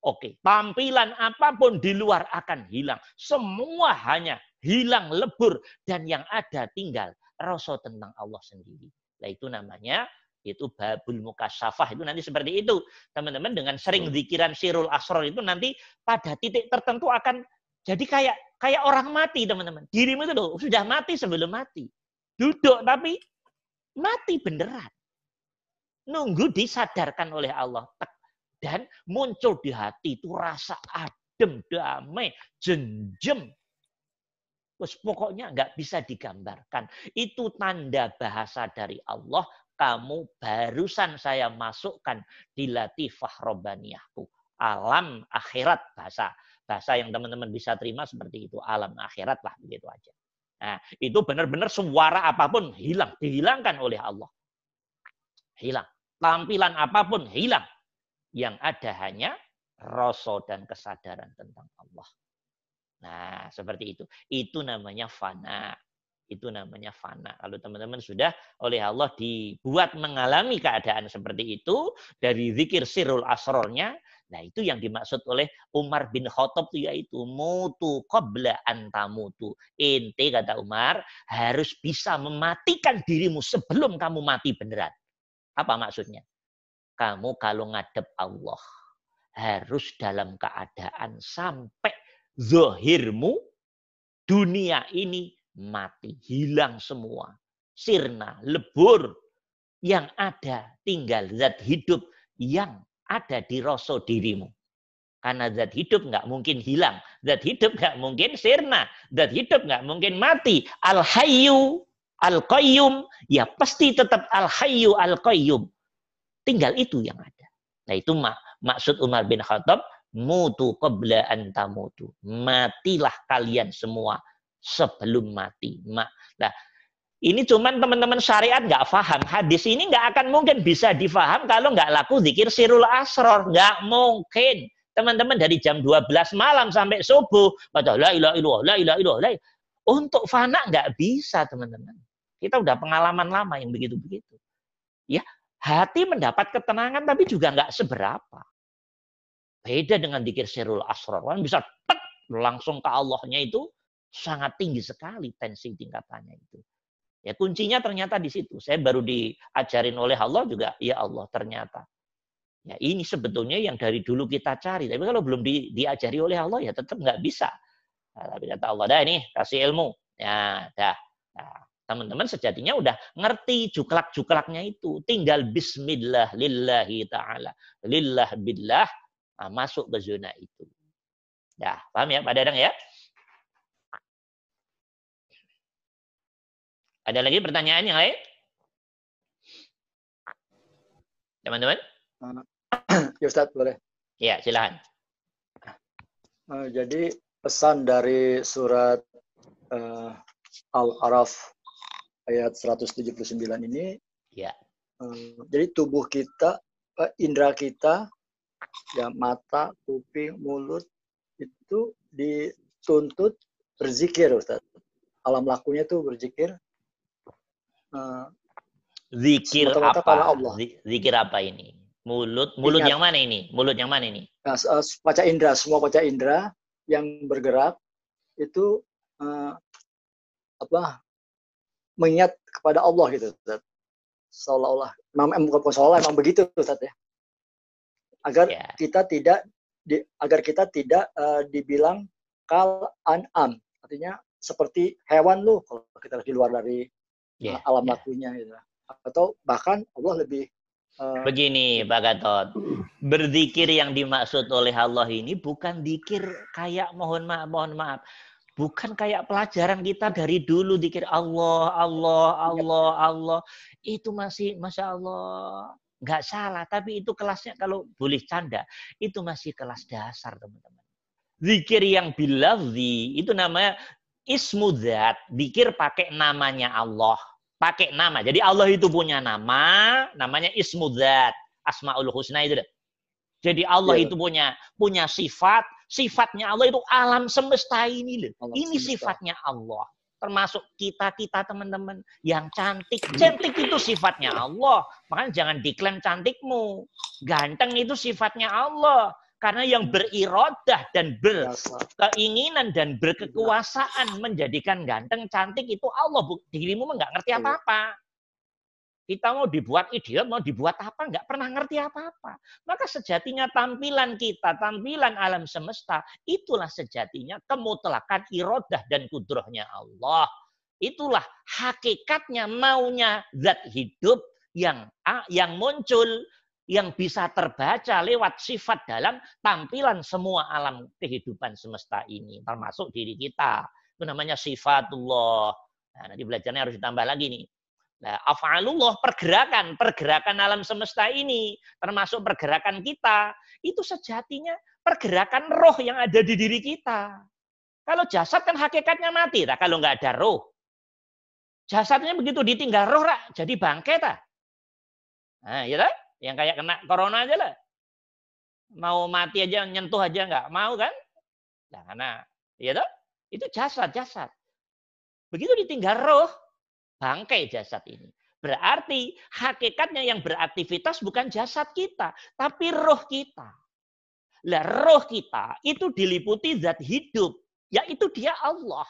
Oke, tampilan apa pun di luar akan hilang. Semua hanya hilang lebur dan yang ada tinggal rasa tentang Allah sendiri. Nah itu namanya itu babul mukasyafah itu nanti seperti itu. Teman-teman dengan sering zikiran sirul asror itu nanti pada titik tertentu akan jadi kayak kayak orang mati teman-teman. Dirimu itu loh, sudah mati sebelum mati. Duduk tapi mati beneran. Nunggu disadarkan oleh Allah dan muncul di hati itu rasa adem damai, jenjem. Terus pokoknya nggak bisa digambarkan. Itu tanda bahasa dari Allah. Kamu barusan saya masukkan di latifah robbaniyahku. Alam akhirat bahasa. Bahasa yang teman-teman bisa terima seperti itu. Alam akhirat lah begitu aja. Nah, itu benar-benar suara apa pun hilang. Dihilangkan oleh Allah. Hilang. Tampilan apa pun hilang. Yang ada hanya rasa dan kesadaran tentang Allah. Nah, seperti itu. Itu namanya fana. Itu namanya fana. Kalau teman-teman sudah oleh Allah dibuat mengalami keadaan seperti itu, dari zikir sirul asrornya, nah itu yang dimaksud oleh Umar bin Khattab itu yaitu mutu qabla antamutu. Ente kata Umar harus bisa mematikan dirimu sebelum kamu mati beneran. Apa maksudnya? Kamu kalau ngadep Allah harus dalam keadaan sampai zohirmu dunia ini mati, hilang semua. Sirna, lebur. Yang ada tinggal zat hidup yang ada di rasa dirimu. Karena zat hidup nggak mungkin hilang. Zat hidup nggak mungkin sirna. Zat hidup nggak mungkin mati. Al-hayyu, al-qayyum, ya pasti tetap al-hayyu, al-qayyum. Tinggal itu yang ada. Nah itu mak maksud Umar bin Khattab, mutu qabla antamutu. Matilah kalian semua sebelum mati. Nah, ini cuman teman-teman syariat nggak paham. Hadis ini nggak akan mungkin bisa difaham kalau nggak laku zikir sirul asror. Nggak mungkin. Teman-teman dari jam 12 malam sampai subuh. Baca la ilaha illallah, la ilaha illallah. Untuk fana nggak bisa teman-teman. Kita udah pengalaman lama yang begitu-begitu. Ya, hati mendapat ketenangan tapi juga nggak seberapa. Beda dengan dikir sirul asror. Kan bisa tek, langsung ke Allahnya itu sangat tinggi sekali tensi tingkatannya itu. Ya kuncinya ternyata di situ. Saya baru diajarin oleh Allah juga, ya Allah ternyata. Ya ini sebetulnya yang dari dulu kita cari. Tapi kalau belum di, diajari oleh Allah ya tetap nggak bisa. Nah, tapi kata Allah, dah ini kasih ilmu. Ya, dah. Teman-teman sejatinya udah ngerti juklak-juklaknya itu. Tinggal bismillah lillahi ta'ala. Lillah billah. Nah, masuk ke zona itu. Ya, paham ya Pak Dadang ya? Ada lagi pertanyaan yang lain? Teman-teman? Ya Ustaz, boleh. Ya, silahkan. Uh, jadi pesan dari surat uh, Al-Araf ayat 179 ini ya. Uh, jadi tubuh kita, uh, indera kita, ya mata, kuping, mulut itu dituntut berzikir Ustaz. Alam lakunya tuh berzikir Uh, Zikir apa? Allah. Zikir apa ini? Mulut, mulut Ingat. yang mana ini? Mulut yang mana ini? Nah, uh, paca indera, semua paca indera yang bergerak itu uh, apa? Mengingat kepada Allah gitu, Ustaz. Seolah-olah, memang bukan seolah emang begitu, Ustaz ya. Agar yeah. kita tidak di, agar kita tidak uh, dibilang kal an'am, artinya seperti hewan lu kalau kita di luar dari yeah, alam yeah. lakunya gitu. Atau bahkan Allah lebih uh, begini Pak Gatot. Berzikir yang dimaksud oleh Allah ini bukan dikir kayak mohon maaf mohon maaf. Bukan kayak pelajaran kita dari dulu dikir Allah, Allah, Allah, Allah. Itu masih Masya Allah. Nggak salah, tapi itu kelasnya kalau boleh canda, itu masih kelas dasar teman-teman. Zikir yang bilafzi, itu namanya ismu zat. Zikir pakai namanya Allah pakai nama. Jadi Allah itu punya nama, namanya Ismu Dzat, Asmaul Husna itu. Jadi Allah ya. itu punya punya sifat, sifatnya Allah itu alam semesta ini loh. Alam ini semesta. sifatnya Allah. Termasuk kita-kita teman-teman yang cantik. Cantik itu sifatnya Allah. Makanya jangan diklaim cantikmu. Ganteng itu sifatnya Allah. Karena yang berirodah dan berkeinginan dan berkekuasaan menjadikan ganteng, cantik itu Allah. Dirimu nggak ngerti iya. apa-apa. Kita mau dibuat idiot, mau dibuat apa, nggak pernah ngerti apa-apa. Maka sejatinya tampilan kita, tampilan alam semesta, itulah sejatinya kemutlakan irodah dan kudrohnya Allah. Itulah hakikatnya maunya zat hidup yang yang muncul yang bisa terbaca lewat sifat dalam tampilan semua alam kehidupan semesta ini, termasuk diri kita. Itu namanya sifatullah. Nah, nanti belajarnya harus ditambah lagi nih. Nah, af'alullah, pergerakan, pergerakan alam semesta ini, termasuk pergerakan kita, itu sejatinya pergerakan roh yang ada di diri kita. Kalau jasad kan hakikatnya mati, tak? kalau nggak ada roh. Jasadnya begitu ditinggal roh, tak? jadi bangkai. Tak? Nah, ya tak? Yang kayak kena corona aja lah. Mau mati aja, nyentuh aja nggak mau kan? Nah, karena ya itu jasad, jasad. Begitu ditinggal roh, bangkai jasad ini. Berarti hakikatnya yang beraktivitas bukan jasad kita, tapi roh kita. Lah roh kita itu diliputi zat hidup, yaitu dia Allah.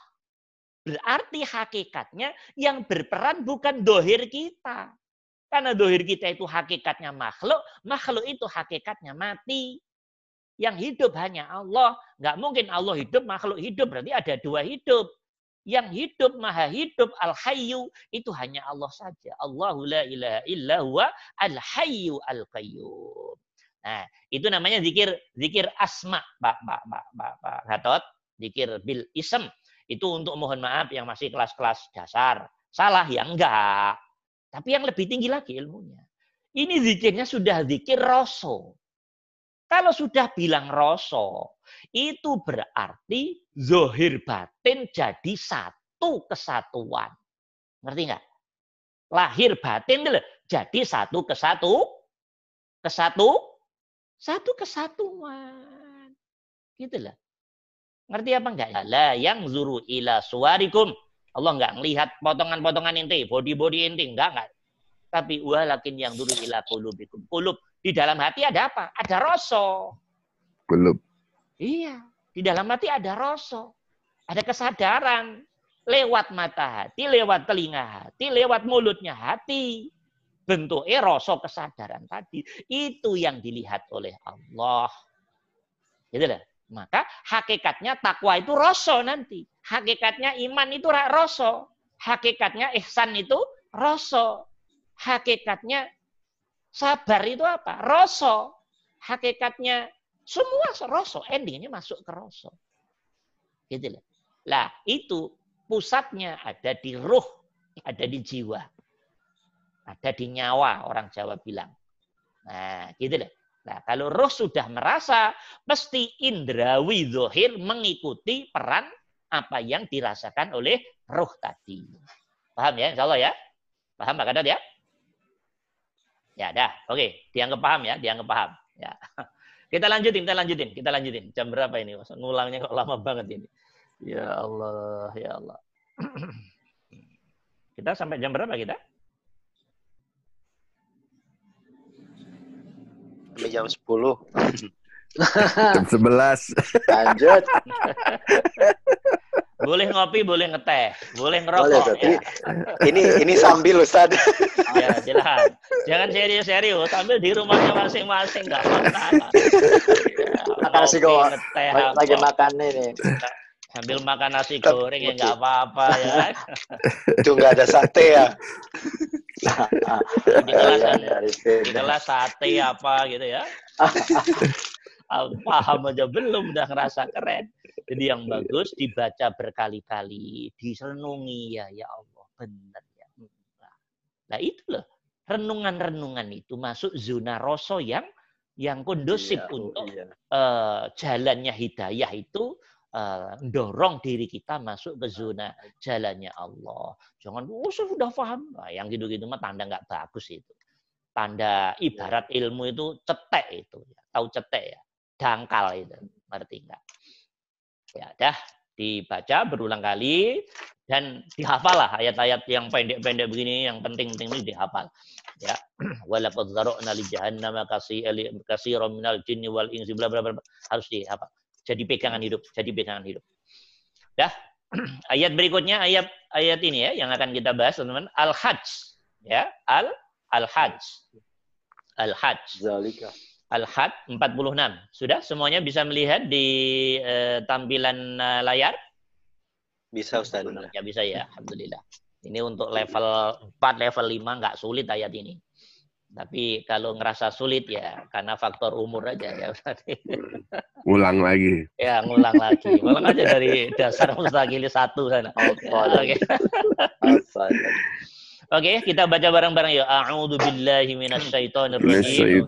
Berarti hakikatnya yang berperan bukan dohir kita. Karena dohir kita itu hakikatnya makhluk, makhluk itu hakikatnya mati. Yang hidup hanya Allah. Nggak mungkin Allah hidup, makhluk hidup. Berarti ada dua hidup. Yang hidup, maha hidup, al-hayyu, itu hanya Allah saja. Allahu la ilaha illa huwa al-hayyu al-qayyum. Nah, itu namanya zikir zikir asma, Pak Pak Pak Pak, Pak Gatot. Zikir bil ism. Itu untuk mohon maaf yang masih kelas-kelas dasar. Salah ya enggak. Tapi yang lebih tinggi lagi ilmunya. Ini zikirnya sudah zikir rosso. Kalau sudah bilang rosso, itu berarti zohir batin jadi satu kesatuan. Ngerti nggak? Lahir batin dulu jadi satu kesatu, kesatu, satu kesatuan. Gitu lah. Ngerti apa enggak? La yang zuru ila suarikum Allah nggak melihat potongan-potongan inti, body-body inti, enggak, enggak. Tapi walakin yang dulu ila kulubikum. Kulub. Di dalam hati ada apa? Ada rasa. Kulub. Iya. Di dalam hati ada rasa. Ada kesadaran. Lewat mata hati, lewat telinga hati, lewat mulutnya hati. Bentuknya rasa kesadaran tadi. Itu yang dilihat oleh Allah. Gitu lah. Maka hakikatnya takwa itu rasa nanti. Hakikatnya iman itu rasa. Hakikatnya ihsan itu rasa. Hakikatnya sabar itu apa? Rasa. Hakikatnya semua rasa. Endingnya masuk ke rasa. Gitu lah. Lah itu pusatnya ada di ruh, ada di jiwa. Ada di nyawa orang Jawa bilang. Nah, gitu lah. Nah, kalau roh sudah merasa, pasti indrawi zohir mengikuti peran apa yang dirasakan oleh roh tadi. Paham ya, insya Allah ya? Paham Pak Kadot ya? Ya, dah. Oke, dianggap paham ya, dianggap paham. Ya. [LAUGHS] Kita lanjutin, kita lanjutin, kita lanjutin. Jam berapa ini? Ngulangnya kok lama banget ini. Ya Allah, ya Allah. [CLEARS THROAT] Kita sampai jam berapa kita? sampai jam 10. jam 11. Lanjut. [LAUGHS] boleh ngopi, boleh ngeteh, boleh ngerokok. Boleh, ya. Ini ini sambil Ustaz. [LAUGHS] ya, jelas. Jangan serius-serius, sambil di rumahnya masing-masing nggak masalah. Makasih kok. Lagi makan ini sambil makan nasi goreng ya nggak apa-apa ya. [LAUGHS] Itu nggak ada sate ya. [LAUGHS] di kelas iya, di kelas sate apa gitu ya. Paham aja belum udah ngerasa keren. Jadi yang bagus dibaca berkali-kali, disenungi ya ya Allah benar ya. Nah itu loh renungan-renungan itu masuk zona rasa yang yang kondusif iya, untuk iya. Uh, jalannya hidayah itu uh, dorong diri kita masuk ke zona jalannya Allah. Jangan, oh saya sudah paham. Nah, yang gitu-gitu mah tanda nggak bagus itu. Tanda ibarat ilmu itu cetek itu. Ya. Tahu cetek ya? Dangkal itu. Ngerti nggak? Ya dah dibaca berulang kali dan dihafal lah ayat-ayat yang pendek-pendek begini yang penting-penting ini dihafal ya [CLEARS THROAT] walaqad zara'na li jahannam katsiran minal jinni wal insi bla bla bla harus dihafal jadi pegangan hidup, jadi pegangan hidup. Ya. [CLEARS THROAT] Ayat berikutnya ayat ayat ini ya yang akan kita bahas teman-teman Al-Hajj ya, Al Al-Hajj. Al-Hajj. Zalika. Al-Hajj 46. Sudah semuanya bisa melihat di eh, tampilan uh, layar? Bisa Ustaz. Ya bisa ya, alhamdulillah. Ini untuk level 4, level 5 nggak sulit ayat ini. Tapi kalau ngerasa sulit ya karena faktor umur aja ya Ulang lagi. Ya, ngulang lagi. Ngulang aja dari dasar mustaqil satu sana. Oke. Oke, kita baca bareng-bareng ya. A'udzu billahi minasyaitonir rajim.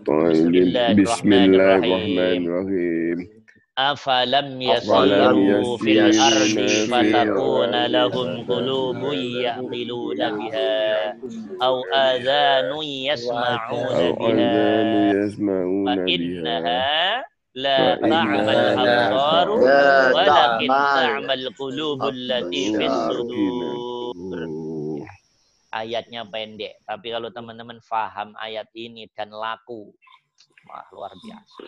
Bismillahirrahmanirrahim. أفلم يسيروا في الأرض فتكون لهم قلوب يعقلون بها أو آذان يسمعون بها فإنها لا تعمى الأبصار ولكن تعمى القلوب التي في الصدور ayatnya pendek tapi kalau teman-teman faham ayat ini dan laku wah luar biasa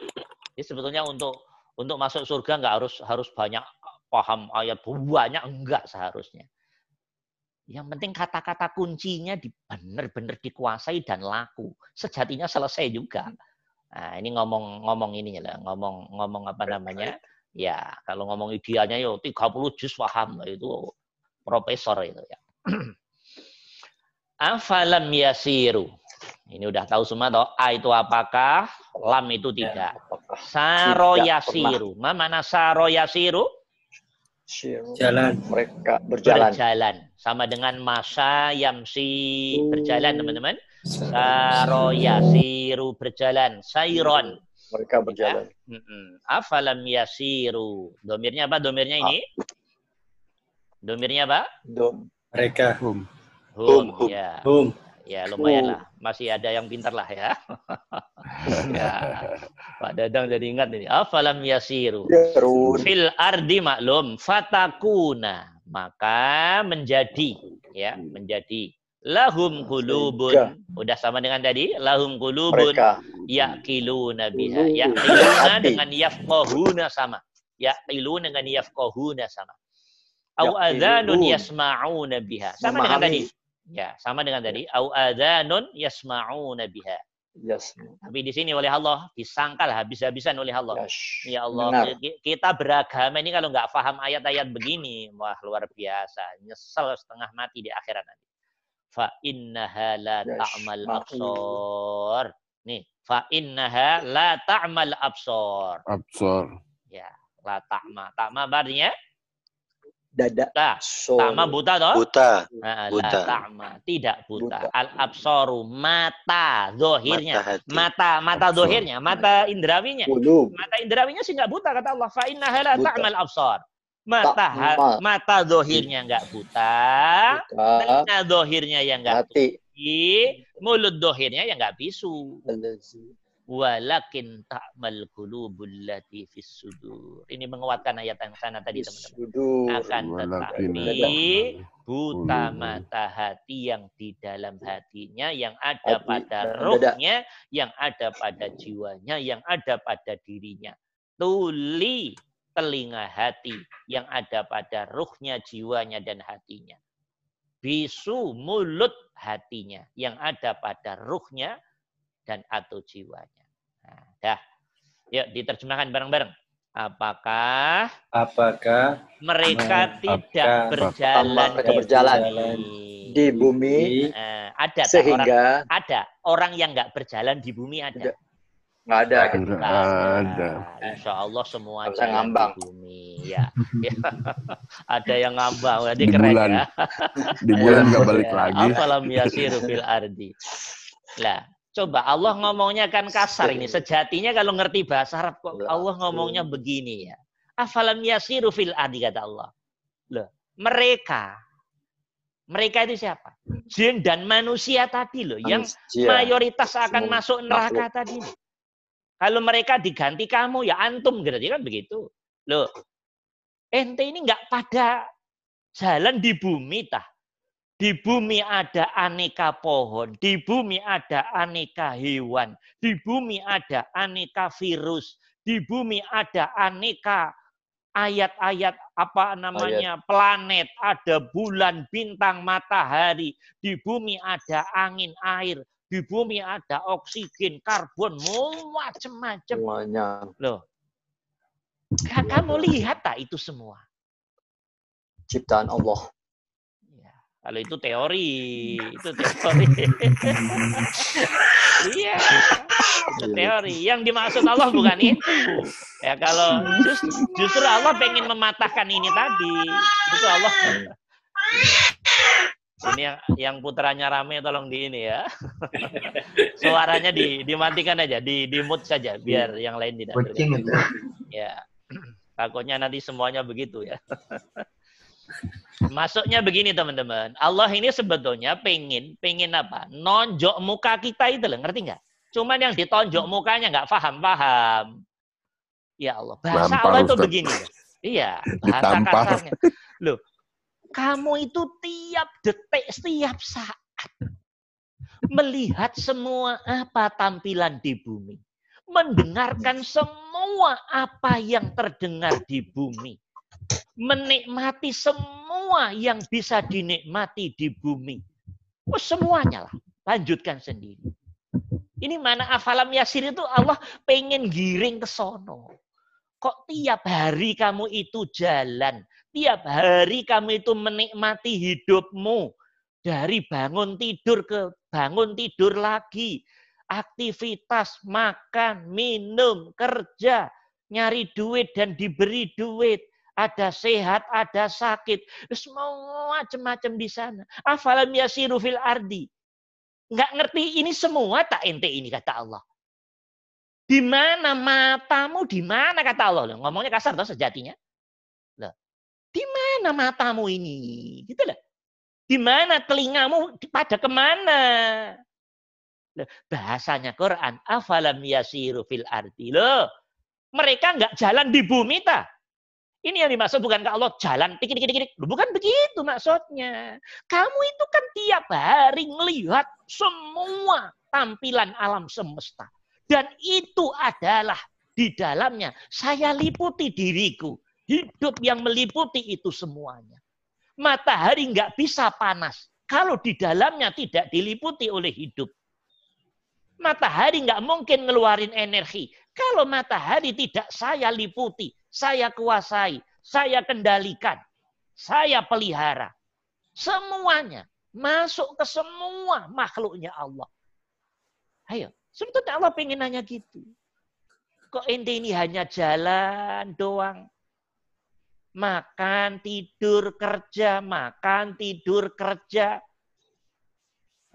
jadi sebetulnya untuk untuk masuk surga nggak harus harus banyak paham ayat banyak enggak seharusnya. Yang penting kata-kata kuncinya benar-benar dikuasai dan laku. Sejatinya selesai juga. Nah, ini ngomong-ngomong ini lah, ngomong ngomong apa namanya? Ya, kalau ngomong idealnya yo 30 juz paham itu profesor itu ya. [CLEARS THROAT] Afalam yasiru. Ini udah tahu semua toh. A itu apakah? Lam itu ya, tidak. Saro yasiru. Mana saro yasiru? Jalan. Mereka berjalan. Berjalan. Sama dengan masa yamsi. Berjalan teman-teman. Saro yasiru. Berjalan. Sairon. Mereka berjalan. Ya? Afalam yasiru. Domirnya apa domirnya ini? Domirnya apa? Dom. Mereka. Hum. Hum. Ya. Hum. Ya lumayan lah, masih ada yang pintar lah ya. [LAUGHS] ya. Pak Dadang jadi ingat ini. Afalam yasiru. Fil ardi maklum fatakuna. Maka menjadi ya, menjadi lahum kulubun. Udah sama dengan tadi, lahum kulubun yaqiluna biha. Yaqiluna dengan yafqahuna sama. Yaqiluna dengan yafqahuna sama. Au adzanun yasma'una biha. Sama dengan tadi Ya, sama dengan tadi au adzanun yasma'una biha. Yes. Tapi di sini oleh Allah disangkal habis-habisan oleh Allah. Yes. Ya Allah, Benar. kita beragama ini kalau nggak paham ayat-ayat begini, wah luar biasa, nyesel setengah mati di akhirat nanti. Fa innaha la yes. ta'mal absor. Nih, fa innaha la ta'mal absor. Absor. Ya, la ta'ma. Ta'ma artinya dada. Nah, so. Tama buta toh? Buta. Nah, buta. Tama tidak buta. buta. Al absoru mata zohirnya. Mata mata, mata zohirnya, mata indrawinya. Mata indrawinya sih nggak buta kata Allah. Fa inna la ta'mal absor. Mata Ta mata zohirnya nggak buta. buta. Telinga zohirnya yang nggak Mati. Mulut zohirnya yang nggak bisu walakin ta'mal qulubul lati fis sudur. Ini menguatkan ayat yang sana tadi teman-teman. Akan tetapi buta mata hati yang di dalam hatinya, yang ada pada rohnya, yang ada pada jiwanya, yang ada pada dirinya. Tuli telinga hati yang ada pada ruhnya, jiwanya, dan hatinya. Bisu mulut hatinya yang ada pada ruhnya, dan atau jiwanya. Nah, dah. Yuk diterjemahkan bareng-bareng. Apakah apakah mereka tidak berjalan, mereka di, berjalan bumi. di bumi uh, ada sehingga orang, ada orang yang nggak berjalan di bumi ada nggak ada ada. ada Insya Allah semua jalan ngambang. di bumi ya, ya. [LAUGHS] ada yang ngambang berarti di keren bulan. ya di bulan nggak balik ya. lagi apalam yasiru fil ardi lah Coba Allah ngomongnya kan kasar ini. Sejatinya kalau ngerti bahasa Arab kok Allah ngomongnya begini ya. Afalam yasiru fil adi kata Allah. Loh, mereka mereka itu siapa? Jin dan manusia tadi loh yang mayoritas akan masuk neraka tadi. Kalau mereka diganti kamu ya antum berarti kan begitu. Loh, ente ini nggak pada jalan di bumi tah. Di bumi ada aneka pohon, di bumi ada aneka hewan, di bumi ada aneka virus, di bumi ada aneka ayat-ayat apa namanya ayat. planet, ada bulan, bintang, matahari, di bumi ada angin, air, di bumi ada oksigen, karbon, macam-macam. Loh. Kamu lihat tak itu semua? Ciptaan Allah. Kalau itu teori, itu teori. [LAUGHS] iya, itu teori. Yang dimaksud Allah bukan itu. Ya kalau just, justru Allah pengen mematahkan ini tadi. Itu Allah. Ini yang, yang putranya rame tolong di ini ya. [LAUGHS] Suaranya di dimatikan aja, di di mute saja biar yang lain tidak. Ya. Takutnya nanti semuanya begitu ya. Masuknya begini teman-teman. Allah ini sebetulnya pengen, pengen apa? Nonjok muka kita itu loh, ngerti nggak? Cuman yang ditonjok mukanya nggak paham-paham. Ya Allah, bahasa Lampar, Allah itu Ustaz. begini. Loh. Iya, [LAUGHS] bahasa Ditampar. kasarnya. Loh, kamu itu tiap detik, setiap saat melihat semua apa tampilan di bumi. Mendengarkan semua apa yang terdengar di bumi menikmati semua yang bisa dinikmati di bumi. Oh, semuanya lah. Lanjutkan sendiri. Ini mana afalam yasir itu Allah pengen giring ke sono. Kok tiap hari kamu itu jalan. Tiap hari kamu itu menikmati hidupmu. Dari bangun tidur ke bangun tidur lagi. Aktivitas, makan, minum, kerja. Nyari duit dan diberi duit ada sehat, ada sakit, semua macam-macam di sana. Afalam yasiru fil ardi. Enggak ngerti ini semua tak ente ini kata Allah. Di mana matamu? Di mana kata Allah? Ngomongnya kasar tuh sejatinya. Loh. Di mana matamu ini? Gitu loh. Di mana telingamu? Pada ke mana? Loh. Bahasanya Quran. Afalam yasiru fil ardi. Loh. Mereka enggak jalan di bumi tak? Ini yang dimaksud bukan ke Allah jalan dikit dikit. Bukan begitu maksudnya. Kamu itu kan tiap hari melihat semua tampilan alam semesta. Dan itu adalah di dalamnya saya liputi diriku. Hidup yang meliputi itu semuanya. Matahari nggak bisa panas kalau di dalamnya tidak diliputi oleh hidup. Matahari nggak mungkin ngeluarin energi kalau matahari tidak saya liputi, saya kuasai, saya kendalikan, saya pelihara. Semuanya masuk ke semua makhluknya Allah. Ayo, sebetulnya Allah pengen nanya gitu. Kok ente ini hanya jalan doang? Makan, tidur, kerja, makan, tidur, kerja.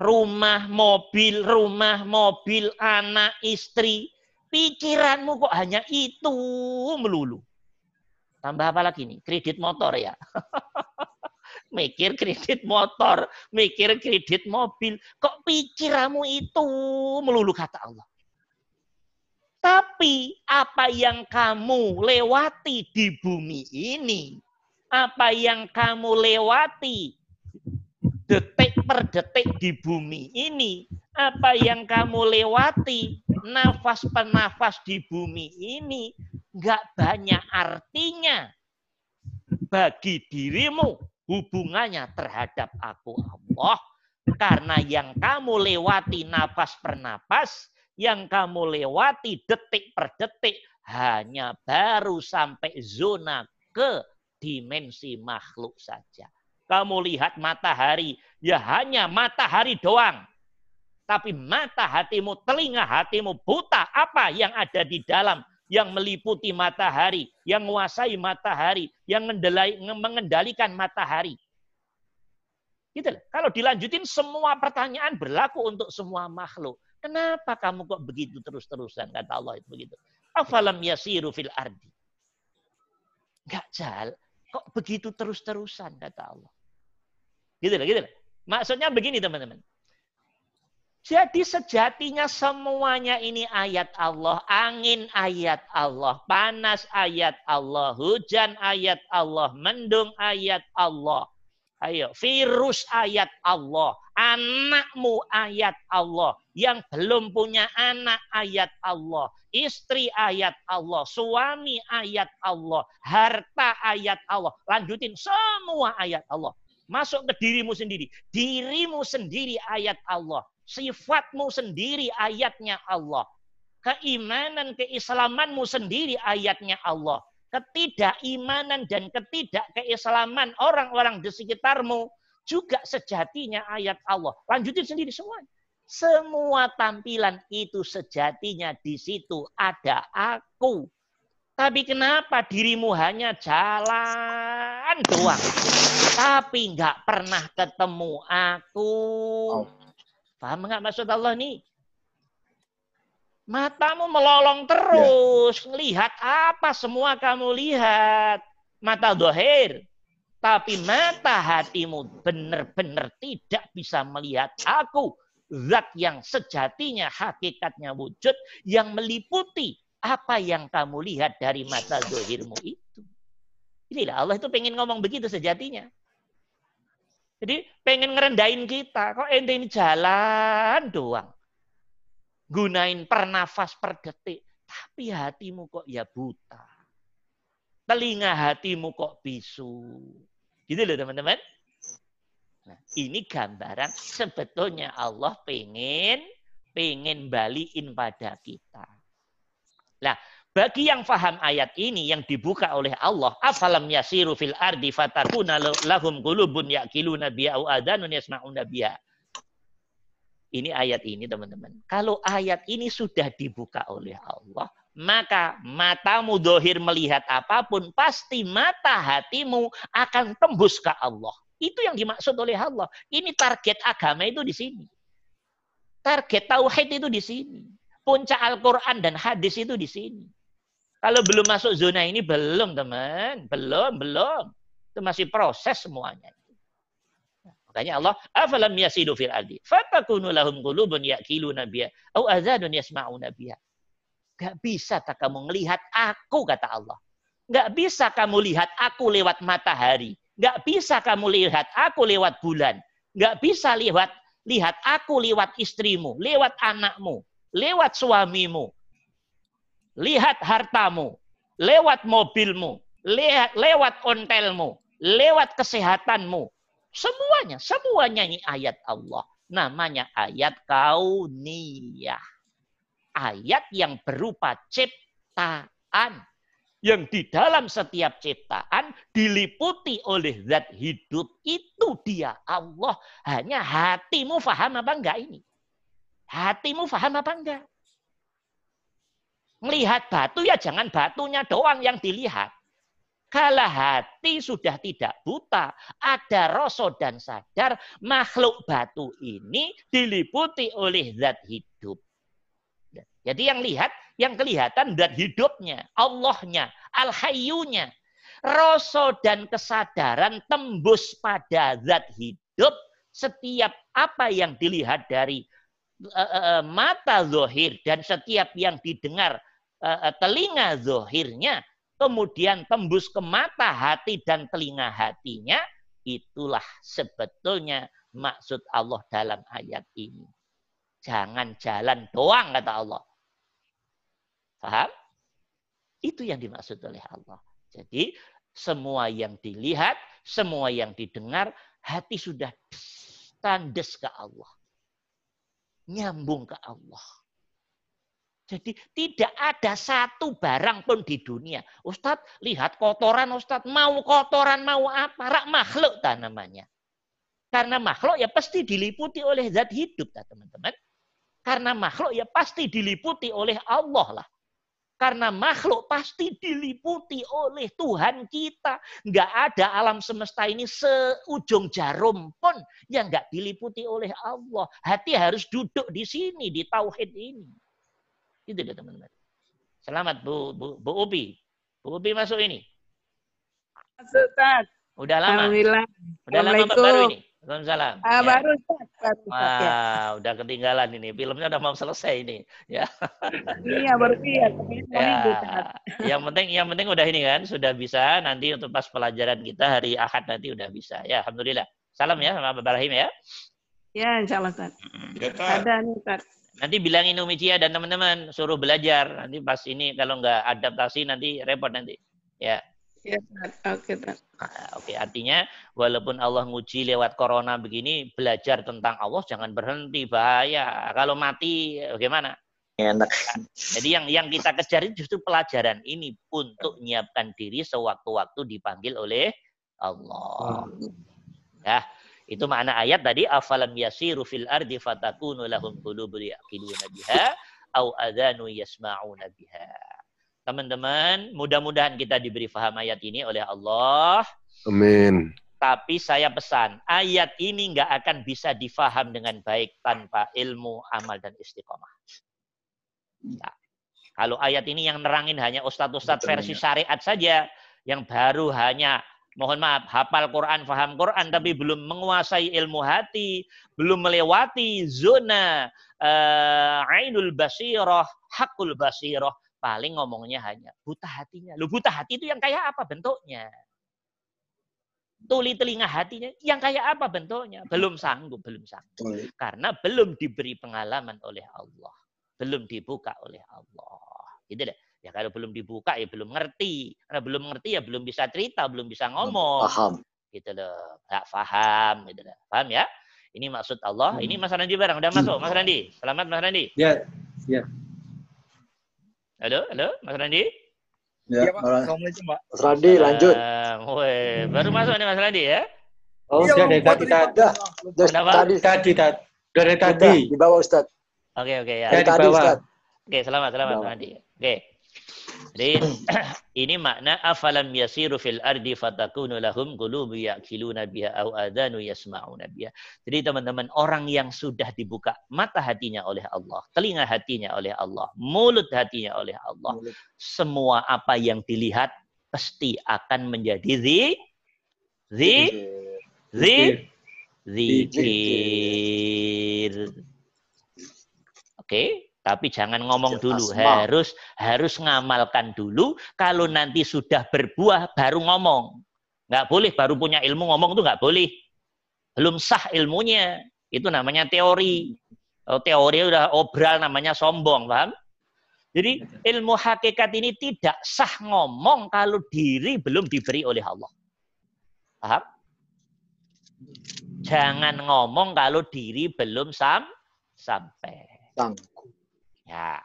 Rumah, mobil, rumah, mobil, anak, istri. Pikiranmu kok hanya itu melulu. Tambah apa lagi nih? Kredit motor ya. [LAUGHS] mikir kredit motor, mikir kredit mobil. Kok pikiranmu itu melulu kata Allah. Tapi apa yang kamu lewati di bumi ini, apa yang kamu lewati detik per detik di bumi ini, apa yang kamu lewati nafas per nafas di bumi ini, nggak banyak artinya bagi dirimu hubungannya terhadap aku Allah. Karena yang kamu lewati nafas per nafas, yang kamu lewati detik per detik, hanya baru sampai zona ke dimensi makhluk saja. Kamu lihat matahari, ya hanya matahari doang. Tapi mata hatimu, telinga hatimu buta apa yang ada di dalam yang meliputi matahari, yang menguasai matahari, yang mengendalikan matahari. Gitu loh. Kalau dilanjutin semua pertanyaan berlaku untuk semua makhluk. Kenapa kamu kok begitu terus-terusan? Kata Allah itu begitu. Afalam yasiru fil ardi. Enggak jal. Kok begitu terus-terusan kata Allah. Gitu loh, gitu loh. Maksudnya begini teman-teman. Jadi sejatinya semuanya ini ayat Allah. Angin ayat Allah. Panas ayat Allah. Hujan ayat Allah. Mendung ayat Allah. Ayo, virus ayat Allah. Anakmu ayat Allah. Yang belum punya anak ayat Allah. Istri ayat Allah. Suami ayat Allah. Harta ayat Allah. Lanjutin semua ayat Allah. Masuk ke dirimu sendiri. Dirimu sendiri ayat Allah Sifatmu sendiri ayatnya Allah. Keimanan, keislamanmu sendiri ayatnya Allah. Ketidakimanan dan ketidakkeislaman orang-orang di sekitarmu juga sejatinya ayat Allah. Lanjutin sendiri semua. Semua tampilan itu sejatinya di situ ada aku. Tapi kenapa dirimu hanya jalan doang? Tapi nggak pernah ketemu aku. Paham nggak maksud Allah nih? Matamu melolong terus. Ya. Lihat apa semua kamu lihat. Mata dohir. Tapi mata hatimu benar-benar tidak bisa melihat aku. Zat yang sejatinya hakikatnya wujud. Yang meliputi apa yang kamu lihat dari mata dohirmu itu. Inilah Allah itu pengen ngomong begitu sejatinya. Jadi pengen ngerendahin kita. Kok ente ini jalan doang gunain pernafas per detik. Tapi hatimu kok ya buta. Telinga hatimu kok bisu. Gitu loh teman-teman. Nah, ini gambaran sebetulnya Allah pengen pengen balikin pada kita. Nah, bagi yang faham ayat ini yang dibuka oleh Allah, afalam yasiru fil ardi fatakuna lahum qulubun yaqiluna biha au adanun yasma'una biha. Ini ayat ini teman-teman. Kalau ayat ini sudah dibuka oleh Allah, maka matamu dohir melihat apa pun, pasti mata hatimu akan tembus ke Allah. Itu yang dimaksud oleh Allah. Ini target agama itu di sini. Target tauhid itu di sini. Puncak Al-Quran dan hadis itu di sini. Kalau belum masuk zona ini, belum teman. Belum, belum. Itu masih proses semuanya. Makanya Allah, afalam yasidu fil ardi. Fatakunu lahum qulubun ya'kiluna biha. Au azadun yasma'una biha. Gak bisa tak kamu melihat aku, kata Allah. Gak bisa kamu lihat aku lewat matahari. Gak bisa kamu lihat aku lewat bulan. Gak bisa lihat lihat aku lewat istrimu, lewat anakmu, lewat suamimu. Lihat hartamu, lewat mobilmu, lewat, lewat ontelmu, lewat kesehatanmu, Semuanya, semuanya ini ayat Allah. Namanya ayat kauniyah. Ayat yang berupa ciptaan. Yang di dalam setiap ciptaan diliputi oleh zat hidup. Itu dia Allah. Hanya hatimu faham apa enggak ini? Hatimu faham apa enggak? Melihat batu ya jangan batunya doang yang dilihat. Kala hati sudah tidak buta, ada rasa dan sadar, makhluk batu ini diliputi oleh zat hidup. Jadi yang lihat, yang kelihatan zat hidupnya, Allahnya, Al-Hayyunya. Rasa dan kesadaran tembus pada zat hidup setiap apa yang dilihat dari uh, uh, mata zohir dan setiap yang didengar telinga zohirnya kemudian tembus ke mata hati dan telinga hatinya, itulah sebetulnya maksud Allah dalam ayat ini. Jangan jalan doang kata Allah. Paham? Itu yang dimaksud oleh Allah. Jadi semua yang dilihat, semua yang didengar, hati sudah tandes ke Allah. Nyambung ke Allah. Jadi tidak ada satu barang pun di dunia. Ustadz, lihat kotoran Ustadz. Mau kotoran, mau apa? Rak makhluk tak namanya. Karena makhluk ya pasti diliputi oleh zat hidup, tak teman-teman. Karena makhluk ya pasti diliputi oleh Allah lah. Karena makhluk pasti diliputi oleh Tuhan kita. Nggak ada alam semesta ini seujung jarum pun yang nggak diliputi oleh Allah. Hati harus duduk di sini, di tauhid ini. Itu dia teman-teman. Selamat Bu, Bu, Bu Ubi. Bu Ubi masuk ini. Masuk, Ustaz. Udah lama. Alhamdulillah. Udah lama baru ini. Waalaikumsalam. Ah, ya. baru Ustaz. Baru, Wah, ya. udah ketinggalan ini. Filmnya udah mau selesai ini. Ya. iya, baru lihat. Ya. Yang penting yang penting udah ini kan, sudah bisa nanti untuk pas pelajaran kita hari Ahad nanti udah bisa. Ya, alhamdulillah. Salam ya sama Bapak Rahim ya. Ya, insya Allah, Ustaz. Ya, Ada nih, Ustaz. Nanti bilangin Umi Cia dan teman-teman suruh belajar. Nanti pas ini kalau nggak adaptasi nanti repot nanti. Ya. Ya, oke, okay, nah, Oke, artinya walaupun Allah nguji lewat corona begini, belajar tentang Allah jangan berhenti bahaya. Kalau mati bagaimana? Enak. Jadi yang yang kita kejar itu justru pelajaran ini untuk menyiapkan diri sewaktu-waktu dipanggil oleh Allah. Ya, Itu makna ayat tadi afalam yasiru fil ardi fatakunu lahum qulubun yaqiluna biha au adanu yasma'una biha. Teman-teman, mudah-mudahan kita diberi faham ayat ini oleh Allah. Amin. Tapi saya pesan, ayat ini nggak akan bisa difaham dengan baik tanpa ilmu, amal, dan istiqomah. Nah, kalau ayat ini yang nerangin hanya ustadz-ustadz versi syariat saja, yang baru hanya mohon maaf, hafal Quran, faham Quran, tapi belum menguasai ilmu hati, belum melewati zona uh, ainul basirah, hakul basirah, paling ngomongnya hanya buta hatinya. Lu buta hati itu yang kayak apa bentuknya? Tuli telinga hatinya yang kayak apa bentuknya? Belum sanggup, belum sanggup. Karena belum diberi pengalaman oleh Allah. Belum dibuka oleh Allah. Gitu deh. Ya kalau belum dibuka ya belum ngerti. Karena belum ngerti ya belum bisa cerita, belum bisa ngomong. Paham. Gitu loh. Gak paham. Gitu loh. Paham ya? Ini maksud Allah. Ini Mas Randi barang. Udah masuk Mas Randi. Selamat Mas Randi. Ya, ya. Halo, halo, Mas Randi. Ya, Ya, Pak. Assalamualaikum, Pak. Mas Randi lanjut. Weh, baru masuk nih Mas Randi ya? Oh, Iya, dari tadi, tadi, tadi, tadi, tadi. Dari tadi. di bawah Ustaz. Oke, oke ya. Ya, Dari di tadi bawah. Ustaz. Oke, selamat, selamat Mas Randi. Oke. Jadi [CLEARS THROAT] ini makna afalam yasiru fil ardi fatakunu lahum qulubu ya'qiluna biha au adanu yasma'una biha. Jadi teman-teman orang yang sudah dibuka mata hatinya oleh Allah, telinga hatinya oleh Allah, mulut hatinya oleh Allah, semua apa yang dilihat pasti akan menjadi zi zi zi zikir. Oke, tapi jangan ngomong Zikir dulu, asma. harus harus ngamalkan dulu. Kalau nanti sudah berbuah baru ngomong. Nggak boleh baru punya ilmu ngomong itu nggak boleh. Belum sah ilmunya. Itu namanya teori. Kalau teori udah obral namanya sombong, paham? Jadi ilmu hakikat ini tidak sah ngomong kalau diri belum diberi oleh Allah. Paham? Jangan ngomong kalau diri belum sam sampai. Tangguh. Ya,